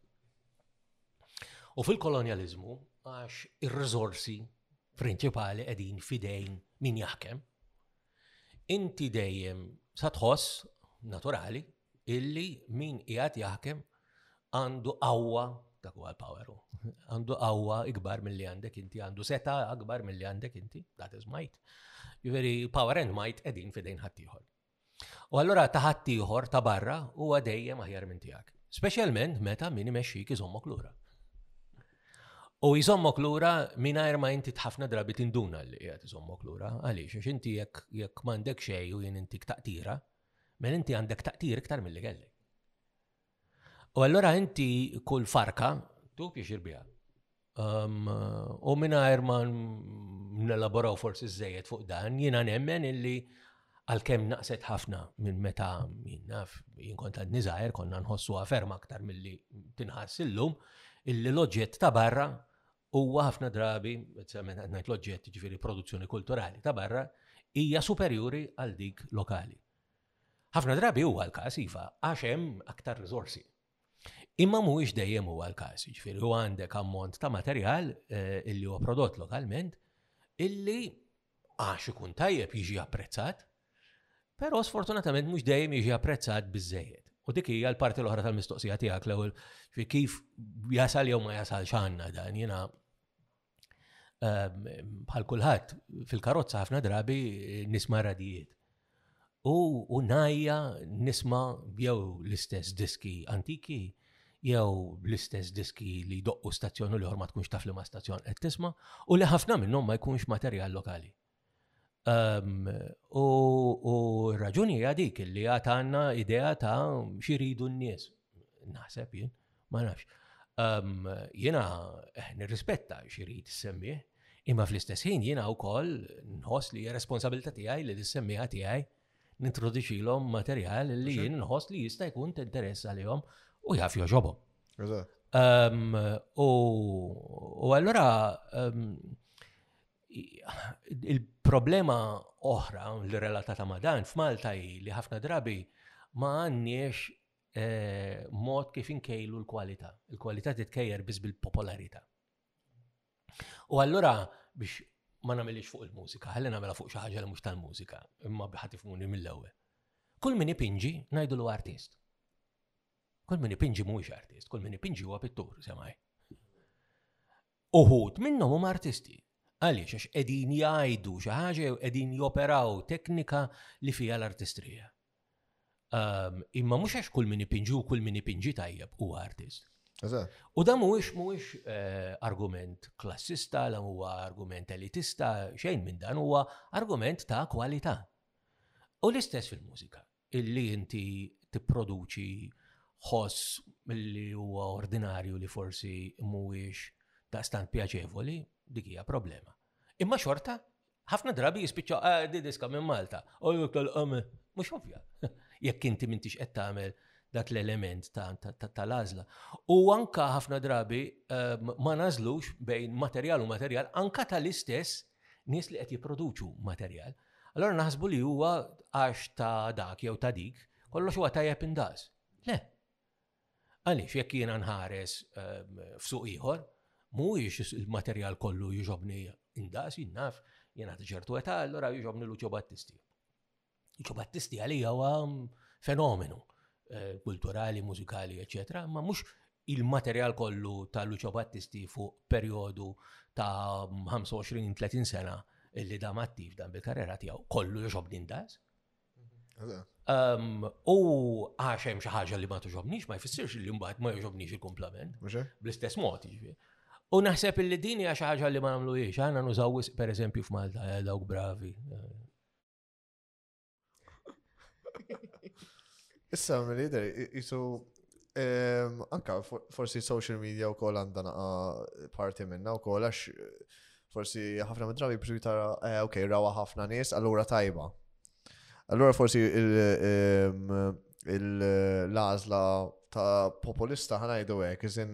U fil-kolonjaliżmu għax ir-riżorsi prinċipali qegħdin fidejn min jaħkem, inti dejjem sa tħoss naturali illi min qiegħed jaħkem għandu qawwa dak huwa l-power. Għandu qawwa ikbar mill-li għandek inti, għandu seta akbar mill-li għandek inti, that is might. Jiveri, power and might edin fidejn ħaddieħor. U allura ta' ħaddieħor ta' barra huwa dejjem aħjar minn tiegħek. Speċjalment meta min imexxik iżommok lura. U jżommok lura mingħajr ma inti ħafna drabi tinduna li qiegħed iżommok lura għaliex għax inti jekk jekk m'għandek xejn u jien intik taqtira, mela inti għandek taqtir iktar milli kelli. U allura inti kull farka tu pjaċir biha. Um, u minna ma nelaboraw forsi zzejed fuq dan, jina nemmen illi għal-kem naqset ħafna minn meta minnaf jinkont għad nizajr konna nħossu għaferm aktar mill-li tinħass illum illi l-oġġett ta' barra huwa ħafna drabi, ngħid l-oġġett ġifiri produzzjoni kulturali ta' barra, hija superjuri għal dik lokali. Ħafna drabi huwa l-każ, iva, għax hemm aktar riżorsi. Imma mhuwiex dejjem huwa l-każ, jiġifieri huwa għandek ammont ta' materjal eh, illi huwa prodott lokalment illi għax ikun tajjeb jiġi apprezzat, però sfortunatament mhux dejjem jiġi apprezzat biżejjed. U dik hija l-parti l-oħra tal-mistoqsija tiegħek l-ewwel kif jasal jew ma jasal x'għandna dan jiena bħal kulħadd fil-karozza ħafna drabi nisma' radijiet. U najja nisma' jew l-istess diski antiki jew l-istess diski li doqqu stazzjonu li ma tkunx taf li ma stazzjon qed tisma' u li ħafna minnhom ma jkunx materjal lokali. U r-raġuni hija dik li għad għandna idea ta' xiridu n-nies. Naħseb jien, ma nafx. Jiena eh, nirrispetta xirid semmiħ, imma fl-istess ħin jiena wkoll nħoss li responsabilità tiegħi li l-semmiħa tiegħi nintroduċilhom materjal li jien nħoss li jista' jkun tinteress għalihom u jaf joġobhom. U allura Il-problema oħra li relatata ma' dan f'Malta hi li ħafna drabi ma għandniex eh, mod kif inkejlu l-kwalità. Il-kwalità titkejjer biss bil-popolarità. U allura biex ma nagħmilix fuq il-mużika, ħalli nagħmilha fuq xi ħaġa li mhux tal-mużika, imma biħat ifmuni mill-ewwel. Kull min ipinġi ngħidulu artist. Kull min ipinġi mhuwiex artist, kull min ipinġi huwa pittur, semaj. Uħud minnhom huma artisti. Għaliex? Għax qegħdin jgħidu xi ħaġa jew qegħdin joperaw teknika li fiha l-artistrija. Ehm, imma mhux għax kull min ipinġu, kull min ipinġi tajjeb huwa artist. U da mhuwiex mhuwiex eh, argument klassista, la huwa argument elitista, xejn minn dan huwa argument ta' kwalità. U l-istess fil-mużika. illi inti tipproduċi ħoss li huwa ordinarju li forsi mhuwiex daqstant pjaċevoli, dik hija problema. Imma xorta, ħafna drabi jispiċċa ah, di diska minn Malta, u oh, tal-qam, mhux ovvja. Jekk inti m'intix qed tagħmel dak l-element tal-għażla. U anka ħafna drabi eh, ma nażlux bejn materjal u materjal anka tal-istess nies li qed jipproduċu materjal. Allura naħsbu li huwa għax ta' dak jew ta' dik, kollox huwa tajjeb indaqs. Le. Għaliex jekk jiena nħares ehm, f'suq ieħor, mhuwiex il-materjal kollu jiġobni indaqs, jinnaf, jiena ġertu età, allura jiġobni Lucio Battisti. Lucio Battisti għalija huwa ehm, fenomenu. eh, kulturali, mużikali, eċetera, ma mhux il-materjal kollu ta' Lucio Battisti fuq perjodu ta' 25-30 sena illi dam attiv dan bil-karriera tiegħu kollu joxobni ndas. Um, u għax hemm xi ħaġa li ma toġobnix ma jfissirx li mbagħad ma joġobnix il-kumplament. Bl-istess mod, jiġifieri. U naħseb illi din hija xi ħaġa li ma nagħmluhiex, aħna nużaw pereżempju f'Malta eh, dawk bravi. Eh, Issa, mill jider, jisu ehm, anka forsi social media u kol għanda naqa parti minna u kol għax forsi ħafna mid-drabi biex jitara, eh, ok, rawa ħafna nies, allura tajba. Allura forsi il-lazla ta' populista ħanajdu għek, iżin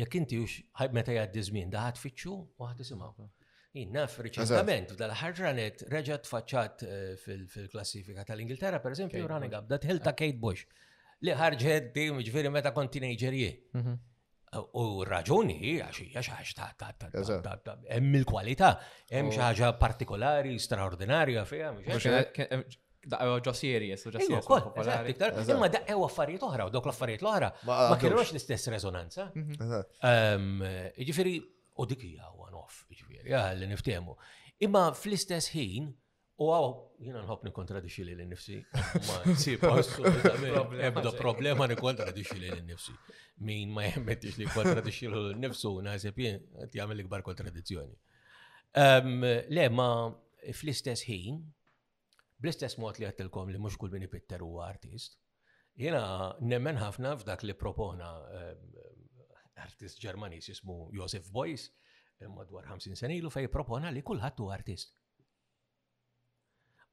Jekk inti hux meta jgħaddi żmien da ħadd fittxu u ħadd isimgħu. Jien naf riċentament f'dal ħar ġranet reġgħet tfaċċat eh, fil-klassifika tal-Ingilterra, per eżempju, Running Up, dat ħil ta' Kate Bush li ħarġet dim ġviri meta kont teenager jie. Mhm. U raġuni għax hija xi ħaġa ta' ta' hemm il-kwalità, hemm xi oh. ħaġa partikolari, straordinarja fiha. Daqqa ġo series, ġo series. Imma daqqa affarijiet oħra, u dok l-affarijiet l-oħra, ma kienux l-istess rezonanza. Mhm. Ehm, ġifiri, u dik hija one off, ġifiri, li niftehmu. Imma fl-istess ħin, u għaw, jina nħob nikontradixi li l-nifsi, ma nsib ebda problema nikontradixi li l-nifsi. Min ma jemmettix li kontradixi li l-nifsu, naħseb jien, ti għamil ikbar kontradizzjoni. Ehm, le, ma fl-istess ħin, Bl-istess mod li għedtilkom li mhux kull min ipitter huwa artist, jiena nemmen ħafna f'dak li propona eh, artist Ġermaniż jismu Josef Boys eh, madwar 50 sena ilu fej propona li kulħadd huwa artist.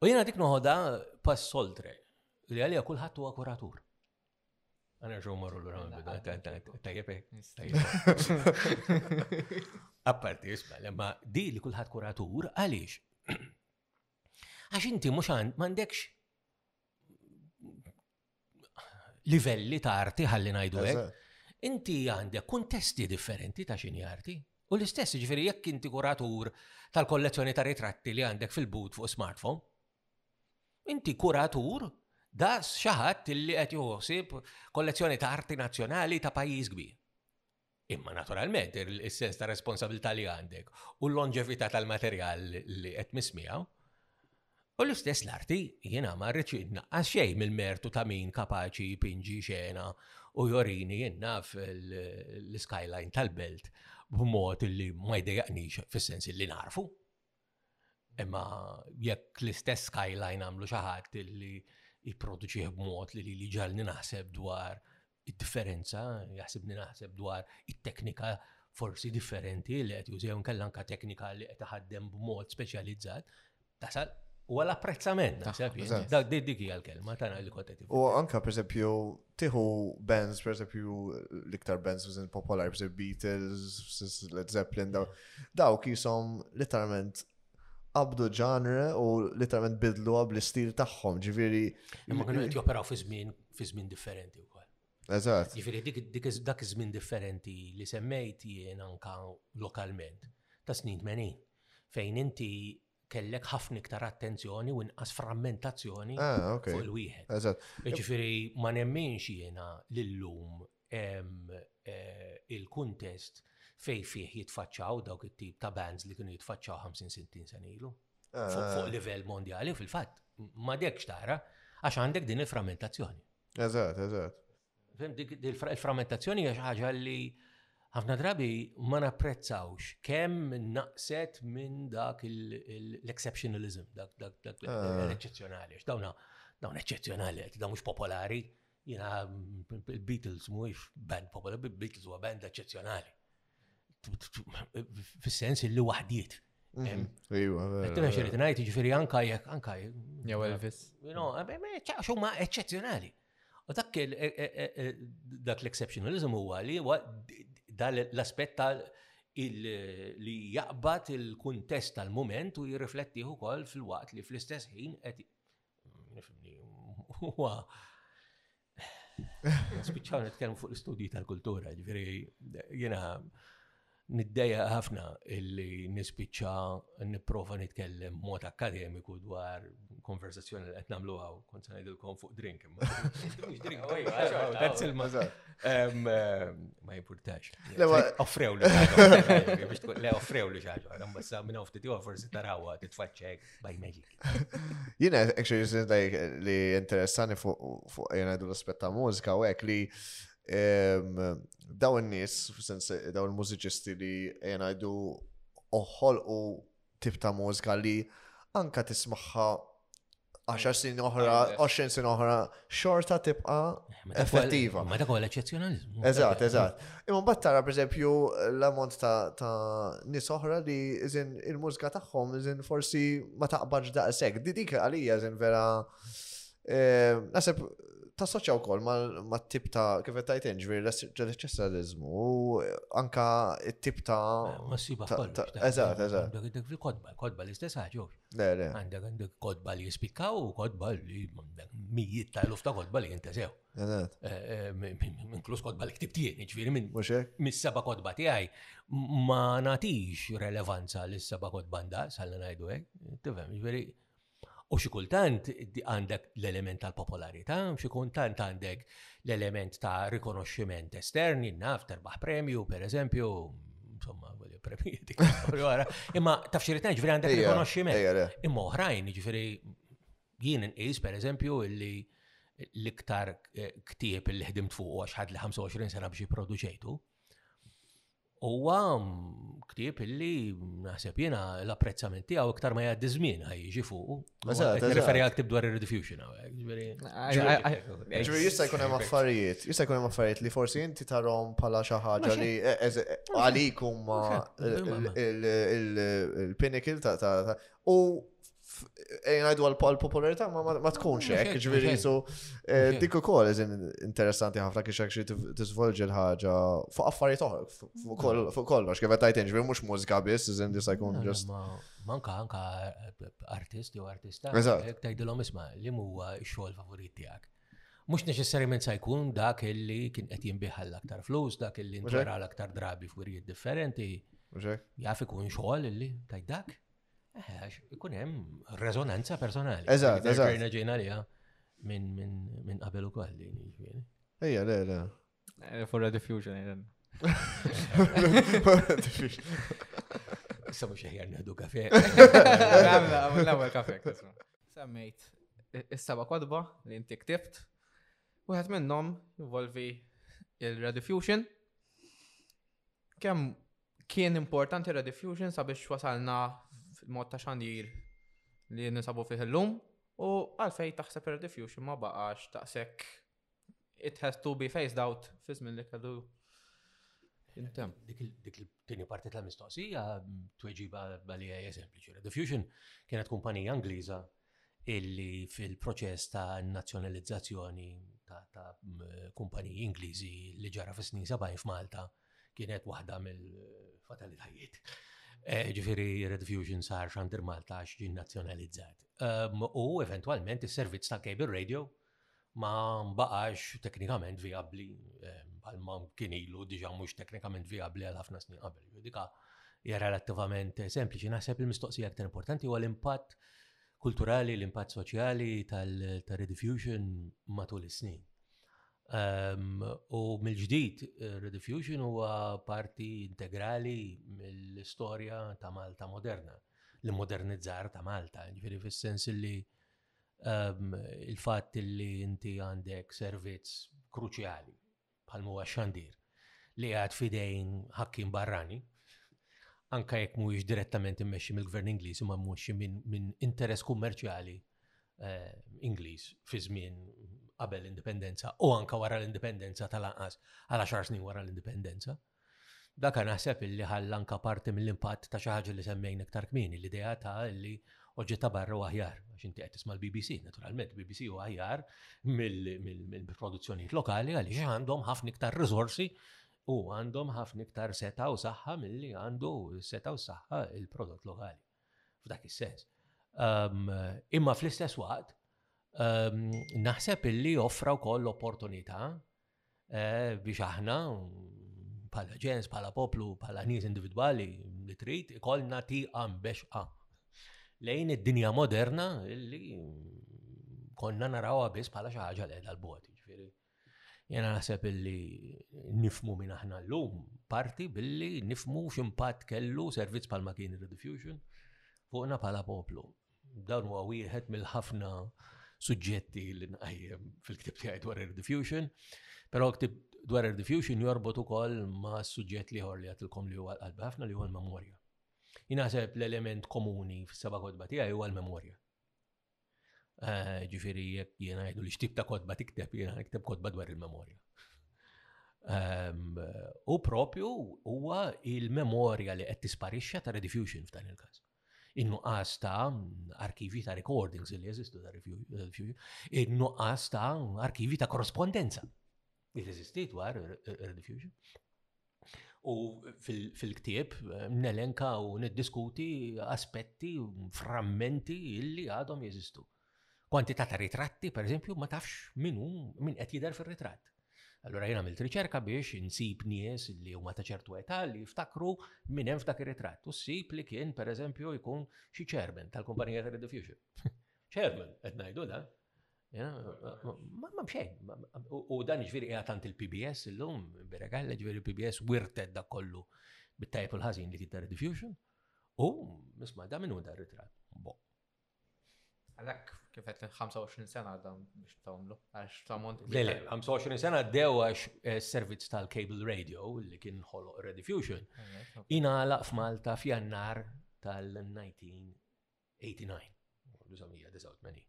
U jiena dik noħodha pass soltre li għalija kulħadd huwa kuratur. Għana ġo marru l-għura minn bida, tajjeb, Apparti, jisma, lemma di li kullħat kuratur, għalix, Għax inti mhux m'għandekx livelli ta' arti ħalli ngħidu hekk. Inti għandek kuntesti differenti ta' xini arti. U l-istess, ġifiri, jekk inti kuratur tal-kollezzjoni ta' ritratti li għandek fil-but fuq smartphone, inti kuratur da xaħat li qed joħsib kollezzjoni ta' arti nazzjonali ta' pajjiż kbir. Imma naturalment, is-sens ta' responsabilità li għandek u l-lonġevità tal-materjal li qed mismijaw. U l-istess l-arti jiena ma rridx naqqas xejn mill-mertu ta' min kapaċi jipinġi xena u jorini jinnaf l-skyline tal-belt b'mod li ma jdejaqnix fis-sens li narfu. Imma jekk l-istess skyline għamlu xi ħadd li jipproduċih b'mod li li ġalni naħseb dwar id-differenza, jaħsibni naħseb dwar it-teknika forsi differenti li qed jużew nkella anka teknika li qed taħaddem b'mod speċjalizzat, tasal u għal apprezzament naħseb dak dik hija l-kelma tagħna li kont U anka pereżempju tieħu bands pereżempju l-iktar bands biżin popolari bżin Beatles, Led Zeppelin daw dawk jisom literalment qabdu ġanre u literalment bidlu għab l-istil tagħhom, ġifieri. Imma kienu qed joperaw fi żmien fi żmien differenti wkoll. Eżatt. Jiġifieri dak iż-żmien differenti li semmejt jien anke lokalment ta' snin 80 fejn inti kellek ħafna iktar attenzjoni u inqas frammentazzjoni ah, fuq il-wieħed. Eżatt. Jiġifieri ma nemminx jiena lillum il-kuntest fejn fih jitfaċċaw dawk it-tip ta' bands li kienu jitfaċċaw 50-60 sen ilu. Ah. Fuq livell mondjali, fil-fatt, ma dekx tara, għax għandek din il-frammentazzjoni. Eżat, eżat. Il-frammentazzjoni għax ħaġa li ħafna drabi ma napprezzawx kemm naqset minn dak l-exceptionalism, dak l-eċezzjonali, ah. dawna dawn eċezzjonali, dawn mhux popolari, Jiena il-Beatles mhuwiex band popolari, il-Beatles huwa band eċċezzjonali. Fis-sens li waħdiet. Ejwa. Għettina xirrit najt, ġifiri anka jek, anka jek. Jew Elvis. No, ċaċu ma eccezjonali. U dak dak l-exceptionalism huwa li huwa l-aspett ta' li jaqbad il-kuntest tal-moment u jirriflettih ukoll fil-waqt li fl-istess ħin qed Huwa. Spiċċaw nitkellmu fuq l-istudji tal-kultura, ġifieri jiena niddeja ħafna illi nispiċċa nipprova nitkellem mod akademiku dwar konversazzjoni li qed nagħmlu hawn, kont se ngħidilkom fuq drink. Ma jimpurtax. Offrew li le offrew li xaġa, għadhom bassa minn ftit forsi tarawha titfaċċek by magic. Jina, actually, jisinta li interessani fuq jena du l-aspetta mużika u għek li daw n-nis, sens daw il-mużiċisti li jena jdu uħol u tip ta' mużika li anka tismaħħa 10 sin oħra, 20 sin oħra, xorta tibqa effettiva. Ma dak huwa l-eċċezzjonaliżmu. Eżatt, eżatt. Imma mbagħad tara pereżempju l-ammont ta' nies oħra li iżin il-mużika tagħhom iżin forsi ma taqbadx daqshekk. Dik għalija iżin vera eh, naħseb tassoċja wkoll ma' tip ta' kif qed tajt ġifieri l-eċċezzjonaliżmu u anka t-tip ta' eh, Eżatt, eżatt. Dak il-kodba, kodba l-istess ħaġa. Le, le. Għandek għandek kodba li jispikkaw u kodba li mijiet ta' luf ta' kodba li jinteżew. Eżatt. Eh, eh, Inklus kodba li ktibt jien, ġifieri minn Mhux hekk? mis-seba' kodba tiegħi ma nagħtix relevanza lis seba' kodba nda sal ngħidu hekk. Tifhem, ġifieri u xi kultant di- għandek l-element tal-popolarità, xi kultant għandek l-element ta' rikonoxximent esterni, naf, terbaħ premju, per eżempju, insomma, għolja premjiet, imma taf xirrit ġifiri għandek rikonoxximent. Imma oħrajn, ġifiri, jien nqis, per eżempju, illi l-iktar eh, ktieb illi ħdimt fuq għax ħad li 25 sena biex produċejtu. Huwa ktieb illi naħseb jiena l-apprezzament tiegħu iktar ma jgħaddi żmien ħajjiġi fuq. Eżatt. Referi għal ktieb dwar ir-rediffusion hawnhekk. Ġifieri jista' jkun hemm affarijiet, jista' jkun hemm affarijiet li forsi inti tarhom bħala xi ħaġa li għalik huma il-pinnacle ta' u Ejnajdu għal-popolarità ma tkunx hekk, ġviri jisu. Eh, dik ukoll eżin interessanti ħafna kiex hekk xi tisvolġi l-ħaġa fuq affarijiet oħra, fuq kollox, kif qed tajtin ġviri mhux mużika biss, eżin disa jkun ġust. Manka anka eh, artist jew artista, jekk tgħidilhom isma' li huwa x-xogħol favorit tiegħek. Mhux neċessarjament sa jkun dak illi kien qed jinbiħ l-aktar flus, dak illi ntwera l-aktar drabi f'wirijiet differenti. Jaf ikun xogħol illi tajt dak. Għax ikun hemm rezonanza personali. Eżatt, eżatt. Ġejna ġejna għaliha minn qabel ukoll din jiġifieri. Ejja, le, le. Eh, for a diffusion, eh, Issa mhux ħjar nieħdu kafe. L-ewwel kafe. Semmejt is-seba kodba li inti ktibt. Wieħed minnhom involvi il-rediffusion. Kemm Kien importanti rediffusion sabiex wasalna fil-mod ta' xandir li ninsabu fih illum u għalfej taħseb rediffusion ma baqax taqsek it has to be faced out fizmin li kellu intem. Dik il-tini parti tal-mistoqsija tweġiba balija hija sempliċi. Rediffusion kienet kumpanija Ingliża illi fil-proċess ta' nazzjonalizzazzjoni ta' kumpaniji Ingliżi li ġara fis-snin 70 f'Malta. Malta Kienet waħda mill-fatalitajiet. Eh, ġifiri, Red Fusion sar xandir Malta għax ġin nazjonalizzat. Ehm, u eventualment il-servizz ta' cable radio ma mbaqax teknikament viabli, ehm, għal ma kien ilu diġa mux teknikament viabli għal ħafna snin qabel. Dika hija relattivament sempliċi. Naħseb il-mistoqsija aktar importanti huwa l-impatt kulturali, l-impatt soċjali tal-Red Fusion matul is-snin. U mill-ġdid, Rediffusion huwa parti integrali mill-istorja ta' Malta moderna, l-immodernizzar ta' Malta, ġifieri fis-sens li l-fatt li inti għandek servizz kruċjali bħal ma huwa x-xandir li qiegħed f'idejn ħakkiem barrani, anke jekk mhuwiex direttament immexxi mill-Gvern Ingliż imma mmexxi minn interess kummerċjali eh, Ingliż fi żmien qabel l-indipendenza u anka wara l-indipendenza tal-anqas għal 10 snin wara l-indipendenza. Daka naħseb illi ħallanka parti mill-impatt ta' xi ħaġa li semmejn iktar kmieni l-idea ta' li oġġett ta' barra u aħjar, għax inti qed tisma' l-BBC, naturalment, BBC u aħjar mill-produzzjonijiet lokali għaliex għandhom ħafna iktar riżorsi u għandhom ħafna iktar seta' u saħħa milli għandu seta' u saħħa il-prodott lokali. F'dak is-sens. Ehm, imma fl-istess waqt, ehm, naħseb illi offra wkoll opportunità eh, biex aħna bħala ġens, bħala poplu, bħala nies individwali li trid ikollna tiqa mbexqa lejn id-dinja moderna illi konna narawha biss bħala xi ħaġa li qiegħda l-bogħod. Jiġifieri Jena naħseb illi nifmu minn aħna l-lum parti billi nifmu ximpat kellu servizz pal kien il-rediffusion fuqna pala poplu. Dan huwa wieħed mill-ħafna suġġetti li nqajjem fil-ktib tiegħi dwar il-rediffusion, però ktib dwar il-rediffusion jorbot ukoll ma' suġġett liħor li għatilkom li huwa qalbi ħafna li huwa l-memorja. Jinaħseb l-element komuni fis-seba' kodba tiegħi huwa l-memorja. Eh, ġifiri, jek jena jgħidu li xtib ta' kodba tikteb, jena nikteb kodba dwar il-memorja. Ehm, u propju huwa il-memorja li qed tisparixxa ta' rediffusion f'dan il-każ. In-nuqqas ta' arkivi ta' recordings li jeżistu ta' rediffusion, in-nuqqas ta' arkivi ta' korrespondenza. Jeżisti dwar ir-rediffusion. U fil-ktieb eh, nelenka u niddiskuti aspetti, frammenti illi għadhom jeżistu. Kwantità ta' ritratti, per eżempju, ma tafx min hu min qed jidher fir-ritratt. Allura jien għamilt riċerka biex insib nies li huma ta' ċertu età li jiftakru minn hemm f'dak ir-ritratt. U ssib li kien pereżempju jkun xi chairman tal-kumpanija ta' Rediffusion. Chairman, qed ngħidu da. Ma bxejn. U dan ġviri għatant il-PBS il-lum, Beregalla ġviri il-PBS wirted da kollu bit-tajb u l-ħazin li kitta diffusion. U, nisma, da minnu da ritrat. Bo. Għalek, kifet 25 sena dan biex tamlu, għax tamont. Le, le, 25 sena dew għax eh, servizz tal-cable radio li kien ħoloq rediffusion. Ina għalaq f'Malta f'jannar tal-19 1989.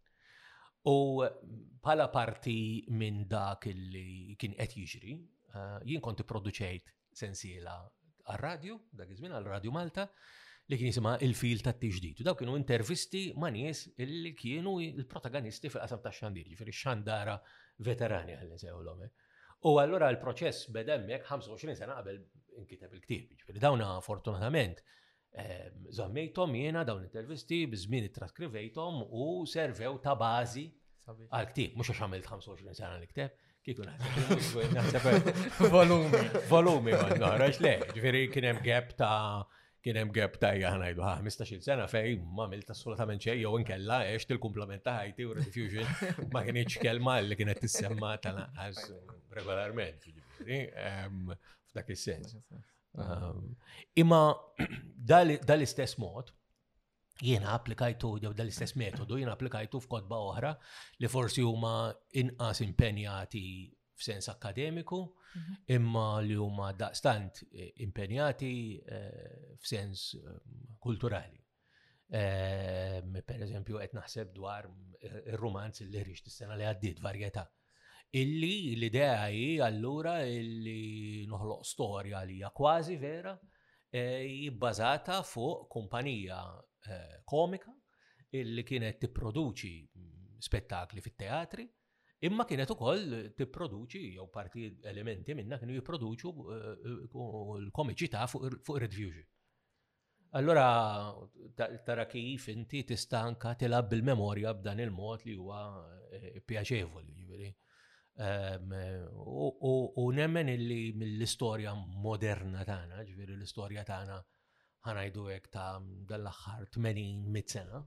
U bħala parti minn dak li kien qed jiġri, eh, jien kont ipproduċejt sensiela għal-radju, dak iż-żmien għal-Radju Malta, li kien jisimha il-fil tat tiġdid Daw kienu intervisti ma' nies li kienu il-protagonisti fil-qasam ta' xandir, ġifieri xandara veterani għal nisewlhom. Eh. U allura l-proċess bedemmek 25 sena qabel inkiteb il-ktieb. Ġifieri dawna fortunatament Zammejtom ehm, jiena dawn intervisti biżmien traskrivejtom u servew ta' bażi għal ktib, mhux għax għamilt 25 sena li kteb, kieku naħseb. Volumi. Volumi, ma narax le, ġifieri kien hemm gap ta' kien hemm gap ta' jgħanajdu 15-il sena fej ma għamilt assolutament xejn jew inkella għex il-kumplament ta' ħajti u refusion ma kienx kelma li kienet tissemma tal-anqas regolarment, ġifieri, ehm, f'dak is-sens. Ehm, imma dal-istess mod, jiena applikajtu, jew dal-istess metodu, jiena applikajtu f'kodba oħra li forsi huma inqas impenjati f'sens akademiku, mhm. imma li huma daqstant eh, impenjati eh, f'sens ehm, kulturali. Ehm, per eżempju, qed naħseb dwar ir-romanz li ħriġ tis-sena li għaddiet varjetà. Illi l-idea hi allura illi noħloq storja li hija kważi vera e, jibbażata fuq kumpanija e, komika illi kienet tipproduċi spettakli fit-teatri imma kienet ukoll tipproduċi jew parti elementi minna kienu jipproduċu e, l-komiċità fuq ir-Red Fusion. Allura tara kif inti tista' anka tilgħab bil-memorja b'dan il-mod li huwa eh, pjaċevoli, ġifieri. Ehm, u nemmen illi mill-istorja moderna tagħna, ġifieri l-istorja tagħna ħanajdu hekk ta' dal-aħħar 80 sena,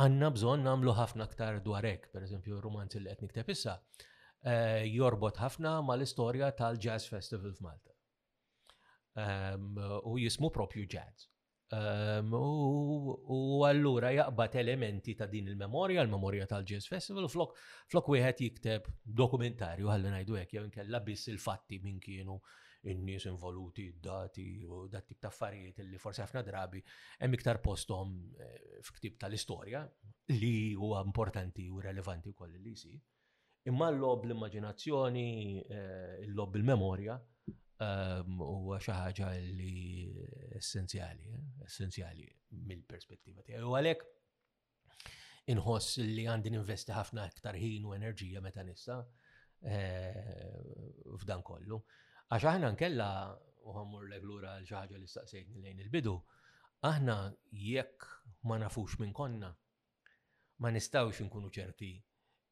Għanna bżon namlu ħafna aktar dwarek, per eżempju, romanzi li U jismu propju jazz. U allura jaqbad elementi ta' din il-memorja, l-memorja tal-Jazz Festival, u flok, flok wieħed jikteb dokumentarju għalli ngħidu hekk jew inkella biss il-fatti minn kienu in-nies involuti, dati u dat tip ta' affarijiet li forsi ħafna drabi hemm iktar posthom eh, f'ktib tal-istorja li huwa importanti u relevanti wkoll li jsir. Imma l-logħob bl-immaġinazzjoni, il-logħob bil-memorja huwa xi ħaġa li essenzjali, essenzjali mill-perspettiva tiegħi. U għalhekk inħoss li għandi ninvesti ħafna iktar ħin u enerġija meta nista eh, f'dan kollu. Għax aħna nkella u ħammur l lura l-ġaġa li staqsejtni lejn il-bidu, aħna jekk ma nafux minn konna, ma nistgħux inkunu ċerti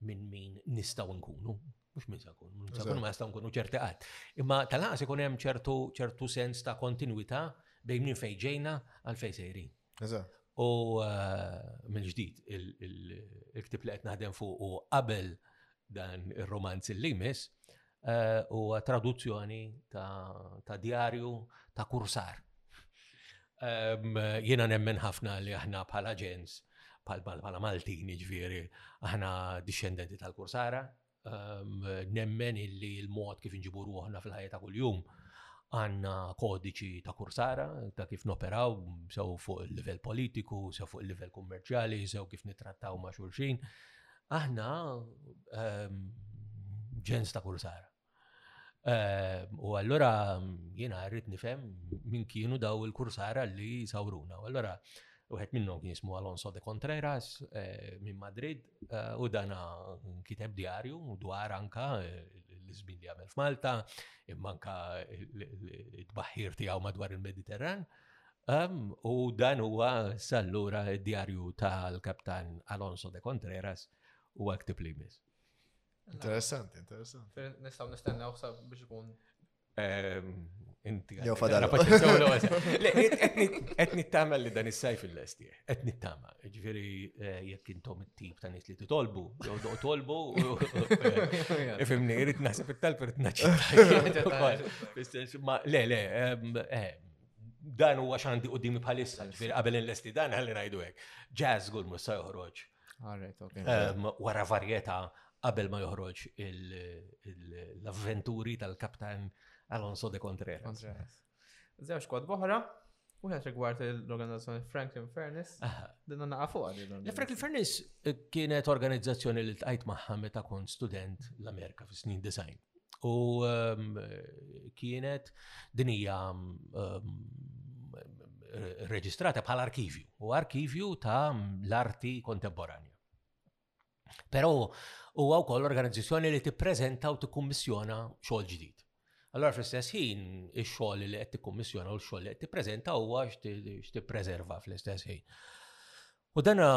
minn min nistgħu nkunu, mhux minn sakun, minn sakun ma nistgħu nkunu ċerti qatt. Imma tal-ħas ikun hemm ċertu ċertu sens ta' kontinwità bejn minn fejn ġejna għal fejn sejrin. U eh, mill-ġdid il-ktib li qed naħdem fuq u qabel dan ir-romanz il-limis, Huwa traduzzjoni ta' djarju ta' kursar. Jiena nemmen ħafna li aħna bħala ġens, bħala Maltin jiġifieri, aħna dixxendenti tal-kursara, nemmen illi l-mod kif inġibu ruħna fil-ħajja ta' kuljum għandna kodiċi ta' kursara, ta' kif noperaw, sew fuq il-livell politiku, sew fuq il-livell kummerċjali, sew kif nittrattaw ma' xulxin. Aħna ehm, ġens ta' kull sar. Ehm, u allura jiena rrid nifhem min kienu daw il-kursara li sawruna. U allura Uħed minnhom kien jismu Alonso de Contreras eh, minn Madrid eh, u dana kiteb djarju dwar anka eh, l-izmin li għamel f'Malta, imma anka t-baħir tiegħu madwar il-Mediterran. U dan huwa sallura d-djarju tal-Kaptan Alonso de Contreras u għaktib li jmiss. Interessanti, interessanti. Nistaw nistennew sa biex ikun. Ehm, inti. Jew fadal. Et nittama li dan is-sajf il-lesti. Et nittama. Ġifieri eh, jekk intom it-tip ta' nies li titolbu, jew do tolbu. Eh, Fimni, irid naħseb it-talb irid naċċetta. Le, le, ehm, eh, dan huwa xandi u dimi bħalissa, ġifir qabel l-esti dan għalli najdu għek. Jazz għul musa joħroġ. Ehm, wara varjeta qabel ma joħroġ l-avventuri tal-kaptan Alonso de Contreras. Zewġ kod boħra, u għet rigward l-organizzazzjoni Franklin Furnace, dinna naqa fuqa. Franklin Furnace eh, kienet organizzazzjoni li t-għajt maħħa meta kont student l-Amerika fis-snin design. U ehm, kienet dinija ehm, reġistrata bħal arkivju, u arkivju ta' l-arti kontemporanja. Pero huwa wkoll organizzazzjoni li tippreżenta u tikkummissjona xogħol ġdid. Allora fl-istess ħin ix-xogħol li qed tikkummissjona u l-xogħol li qed tippreżenta huwa x'tippreserva fl-istess ħin. U dana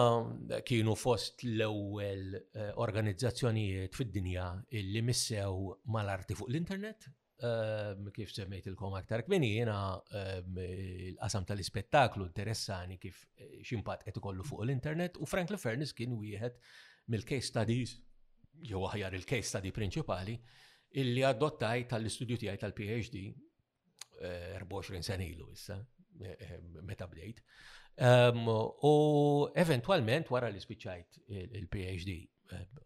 kienu fost l-ewwel eh, organizzazzjonijiet fid-dinja illi missew mal-arti fuq l-internet. Ehm, kif semmejt il-kom aktar kmini, jena ehm, l-qasam tal-ispettaklu interessani kif eh, ximpat qed ikollu fuq l-internet u Franklin Furnace kien wieħed mill-case studies, jew aħjar il-case study prinċipali, illi adottaj tal-istudju tiegħi tal-PhD 24 sen ilu issa, meta bdejt. Ehm, u eventualment wara li spiċċajt il-PhD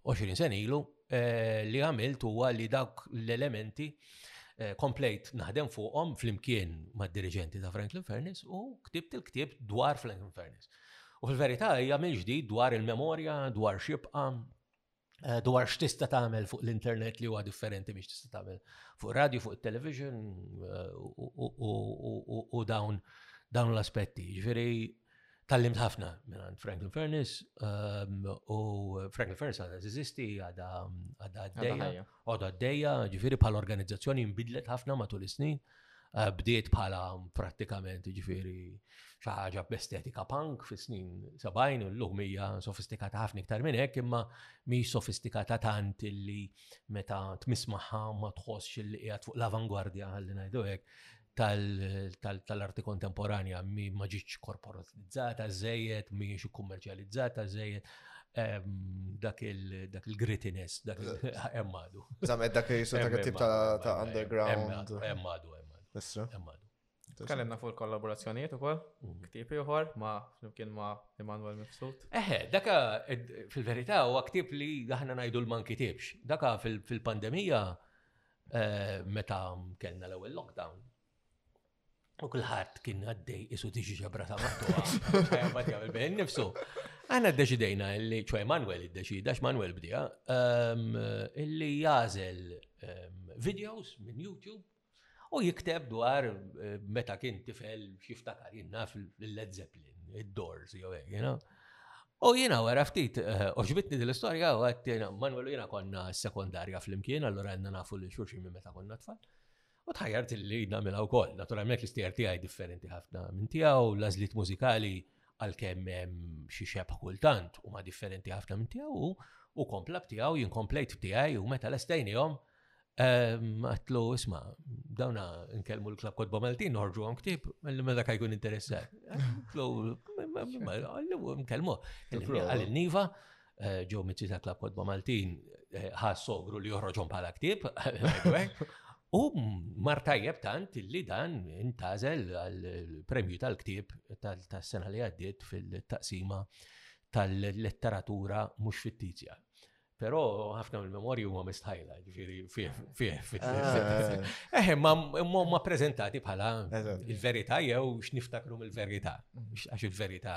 20 sen ilu eh, li għamilt huwa li dawk l-elementi eh, komplejt naħdem fuqhom flimkien mad-diriġenti ta' Franklin Furnace u ktibt il-ktib dwar Franklin Furnace. U fil-verità hija minn ġdid dwar il-memorja, dwar xibqa, eh, dwar x'tista' tagħmel fuq l-internet li huwa differenti biex tista' tagħmel fuq radio, fuq il-television eh, u dawn dawn l-aspetti. Ġifieri tallimt ħafna minn Franklin Furnace ehm, u Franklin Furnace għadha eżisti għadha għadha għaddejja, għadha għaddejja, ġifieri bħal organizzazzjoni nbidlet ħafna matul is-snin. Eh, bdiet bħala pratikament ġifiri xi ħaġa b'estetika punk fis-snin 70 u llum hija sofistikata ħafna iktar minn hekk imma mi sofistikata tant illi meta tmiss magħha ma tħossx li qiegħed fuq l-avangwardja ħalli ngħidu hekk tal-arti kontemporanja mi ma ġietx korporatizzata żejjed, mi ġietx kummerċjalizzata żejjed, dak il-grittiness, dak il-emmadu. Zamet dak il jisu dak il-tip ta' underground. Emmadu, emmadu. Emmadu. Tkellimna fuq il-kollaborazzjonijiet ukoll, mhm. ktib ieħor ma flimkien ma Immanuel Mifsud. Eħe, daka fil-verità huwa ktib li aħna ngħidu l-man kitibx. Daka fil-pandemija eh, meta kellna l-ewwel lockdown, U kulħadd kien għaddej isu tiġi ġabra ta' mattuha. Ħajabad jagħmel bejn nifsu. Aħna ddeċidejna li ċoj Manuel iddeċida x'Manuel bdija ehm, illi jażel ehm, videos minn YouTube u jikteb dwar eh, meta kien tifel xiftakar jinna fil-Led Zeppelin, id-Doors, jew jena. U jena għara ftit, eh, oġbitni dil-istoria u għat Manuel jena konna sekundarja fl-imkien, allora għanna nafu li xurxin minn meta konna tfal. U tħajjart li nagħmilha wkoll. Naturalment l-istejjer tiegħi differenti ħafna minn tiegħu, l-għażliet mużikali għalkemm hemm xi xebħ kultant huma differenti ħafna minn tiegħu u kompla b'tiegħu jien komplejt b'tiegħi u meta lestejnihom ehm, għatlu isma' dawna nkellmu l-klab kodba Maltin noħorġu għom ktib li meta ka jkun interessat. Għallu nkellmu għal-niva Eh, ġew mitri ta' klab kodba Maltin eh, ħas sogru li joħroġhom bħala ktieb. U mar tajjeb tant li dan intazel għal-premju tal-ktieb tas-sena li għaddiet fil-taqsima tal-letteratura mhux fittizja. Pero ħafna mill-memorji huma mistħajla, ġifieri fih fih fih. Ah. Eh, ma prezentati bħala il-verità jew x'niftakru mill-verità. Mm. Għax il-verità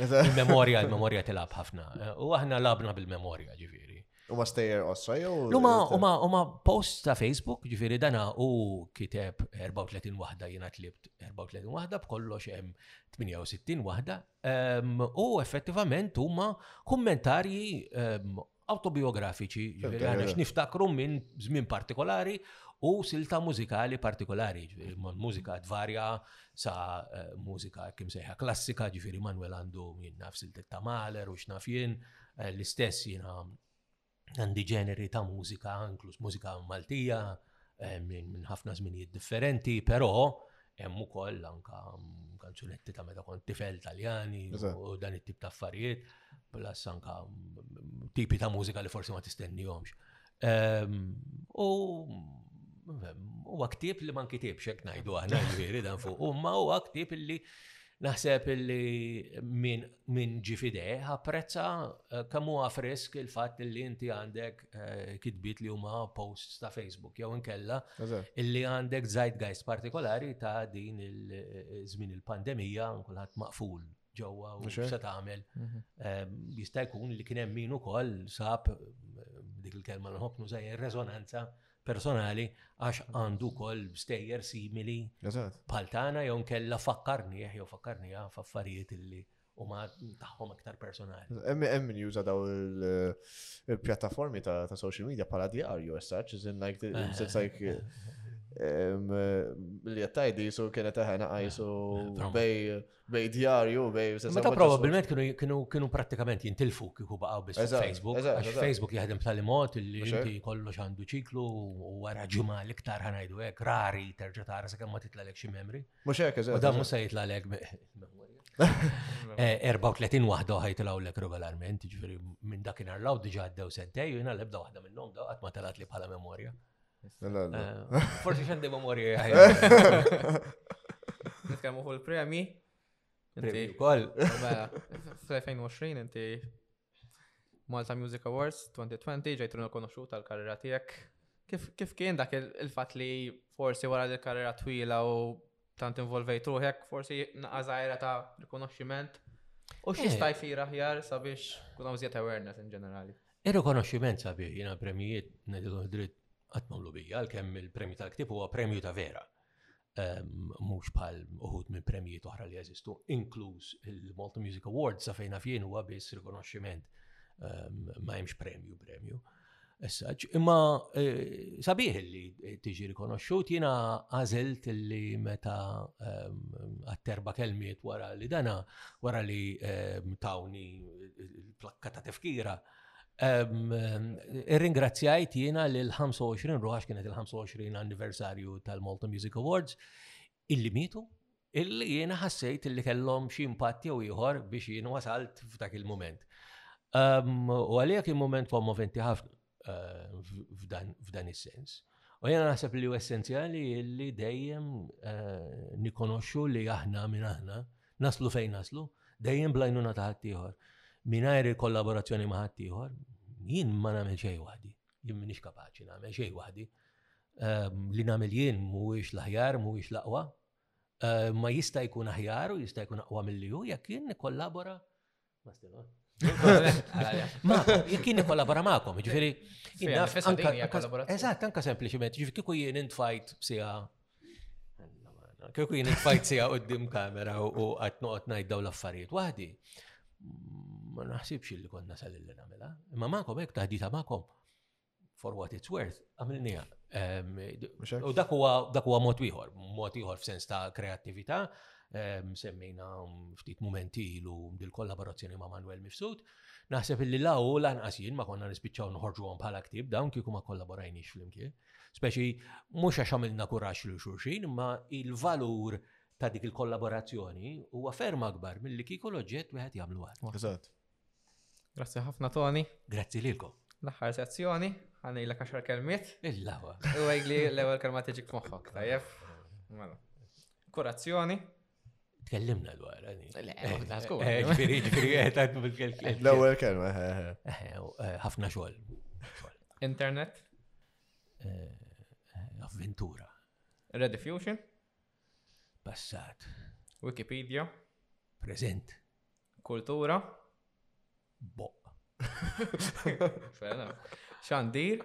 Il-memorja, il-memorja tilab ħafna. U aħna labna bil-memorja ġifiri. U ma stejjer osra jew? Luma, huma huma post ta' Facebook, ġifiri dana u kiteb 34 wahda jiena tlibt 34 wahda b'kollox hemm 68 wahda. U effettivament huma kummentarji Awtobiografiċi, ġifieri aħna x'niftakru minn żmien partikolari u silta mużikali partikolari, ġifieri mużika tvarja sa eh, mużika kim sejħa klassika, ġifieri Manuel għandu jien naf silta ta' Mahler u x'naf jien, eh, l-istess jiena għandi ġeneri ta' mużika, inkluż mużika Maltija, minn ħafna żminijiet differenti, però hemm ukoll anka mm, kanzunetti ta' meta kont tifel taljani u dan it-tip ta' affarijiet, plus anka mm, tipi ta' mużika li forsi ma tistennihomx. Ehm, u mm, huwa ktib li ma nkitibx hekk ngħidu aħna ġifieri dan fuq, imma huwa ktib li Naħseb li min, min ġi fideh apprezza eh, kemm huwa frisk il-fatt li inti għandek eh, kitbiet li huma posts ta' Facebook jew inkella illi għandek zeitgeist partikolari ta' din il-żmien eh, il-pandemija kulħadd maqful ġewwa u se tagħmel. Mhm. Jista' jkun li kien hemm min ukoll sab dik il-kelma nħobb nużajja resonanza personali għax għandu kol stejjer simili bħal tagħna jew nkella fakkarni eh, jew fakkarni eh, f'affarijiet illi huma tagħhom aktar personali. Hemm min juża daw il-pjattaformi ta' social media bħala diarju as such, is in like it's like li jattajdi jisu kienet eħena għajsu bej bej djarju, bej. Meta probabilment kienu prattikament jintilfu kieku baqgħu biss Facebook. Għax Facebook jaħdem b'tali mod li inti kollox għandu ċiklu u wara ġimgħa l-iktar ħanajdu hekk rari terġa' tara sakemm ma titlalek xi memri. Mhux hekk eżatt. U dan mhux se jitlalek 34 eh, waħda ħajtilgħu lek regolarment, ġifieri minn dakinhar law diġà għaddew sentej u jiena l-ebda waħda minnhom daw qatt ma telgħat li bħala memorja. Eh, forsi xandi memorja jgħajja. Nitkellmu fuq il-premji. Premji wkoll. Mela, fl-2020 inti Malta Music Awards 2020 ġejt rikonoxxut tal-karriera tiegħek. Kif kien dak il-fatt li forsi wara l-karriera twila u Tant involvejt ruħek, forsi naqa' żgħira ta' rikonoxximent. U eh. x'jista' jsir aħjar sabiex kun hawn żjed awareness in ġenerali. Ir-rikonoxximent sabiħ jiena premjijiet ngħidilhom dritt qatt magħmlu bija, għalkemm il-premju tal-ktieb huwa premju ta' vera. Ehm, mhux bħal uħud minn premjijiet oħra li jeżistu, inkluż il-Malta Music Awards sa fejna fien huwa biss rikonoxximent ehm, ma hemmx premju premju. Essaċ, imma eh, sabiħ li tiġi rikonoxxut jiena għażilt li meta ehm, għat-terba kelmiet wara li dana, wara li ehm, tawni plakka ta' tefkira. Ehm, irringrazzjajt jiena li l-25 ruħax kienet il-25 anniversarju tal-Malta Music Awards illi mietu illi jiena ħassejt illi kellhom xi impatt jew ieħor biex jien wasalt f'dak il-mument. Ehm, u għalija kien mument kommoventi ħafna eh, f'dan is-sens. U jena naħseb li u essenzjali li dejjem eh, nikonoxxu li aħna minn aħna, naslu fejn naslu, dejjem blajnuna ta' ħaddieħor. Mingħajr il-kollaborazzjoni ma' ħaddieħor, jien ma nagħmel xejn waħdi, jien minix kapaċi nagħmel xejn waħdi. Ehm, li nagħmel jien mhuwiex l-aħjar, mhuwiex l-aqwa, ma jista' jkun aħjar u jista' jkun aqwa milli hu jekk jien nikkollabora ma stilon. Ma, jekk jien nikkollabora magħkom, ġifieri Eżatt, anka sempliċiment, ġifieri kieku jien intfajt sija kieku jien intfajt sija qudiem kamera u qatt noqgħod ngħid dawn l-affarijiet waħdi. Ma naħsibx li konna sal-li nagħmilha. Imma magħkom hekk taħdita magħkom. for what it's worth, għamilnija. U dak huwa mod ieħor, mod ieħor f'sens ta' kreattività, semmejna ftit momenti ilu dil-kollaborazzjoni ma' Manuel Mifsud. Naħseb illi law u lanqas jien ma konna nispiċċaw nħorġuhom bħala ktib dawn kieku ma kollaborajniex flimkien. Speċi mhux għax għamilna kuraġġ lil xulxin, imma il-valur ta' dik il-kollaborazzjoni huwa ferm akbar milli kieku l-oġġett wieħed jagħmlu għal. Eżatt. Grazzi ħafna Tony. Grazzi lilkom. L-aħħar sezzjoni, ħanejlek għaxar kelmiet. Il-lawa. U għajgli l-ewwel kelma tiġik f'moħħok, tajjeb. Mela. Kurazzjoni. Tkellimna dwar, għani. Eh, eh, ġifiri, ġifiri, eh, L-ewwel kelma. Ħafna xogħol. Internet. Avventura. Rediffusion. Passat. Wikipedia. Preżent. Kultura. Boq. Fela. Xandir.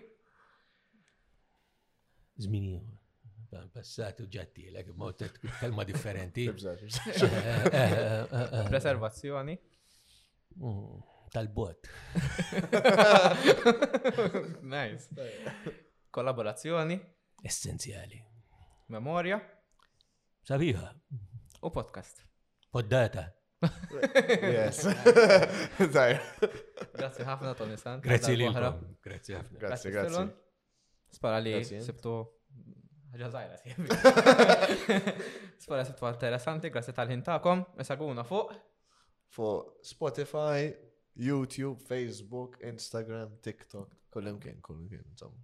Żmien ieħor. Passat u ġattielek, mod kelma differenti. Preservazzjoni. Mm, tal-bot. Nice. Kollaborazzjoni. Essenzjali. Memorja. Sabiħa. U podcast. Poddata. Yes. Zaħir. Grazzi ħafna, Tony San. Grazzi li ħra. Grazzi ħafna. Grazzi, grazzi. Spara li sibtu ħagġa zaħira. Spara sibtu interessanti, grazzi tal-ħin ta'kom. Esaguna fuq. Fuq Spotify, YouTube, Facebook, Instagram, TikTok, kullimkien, kullimkien, insomma.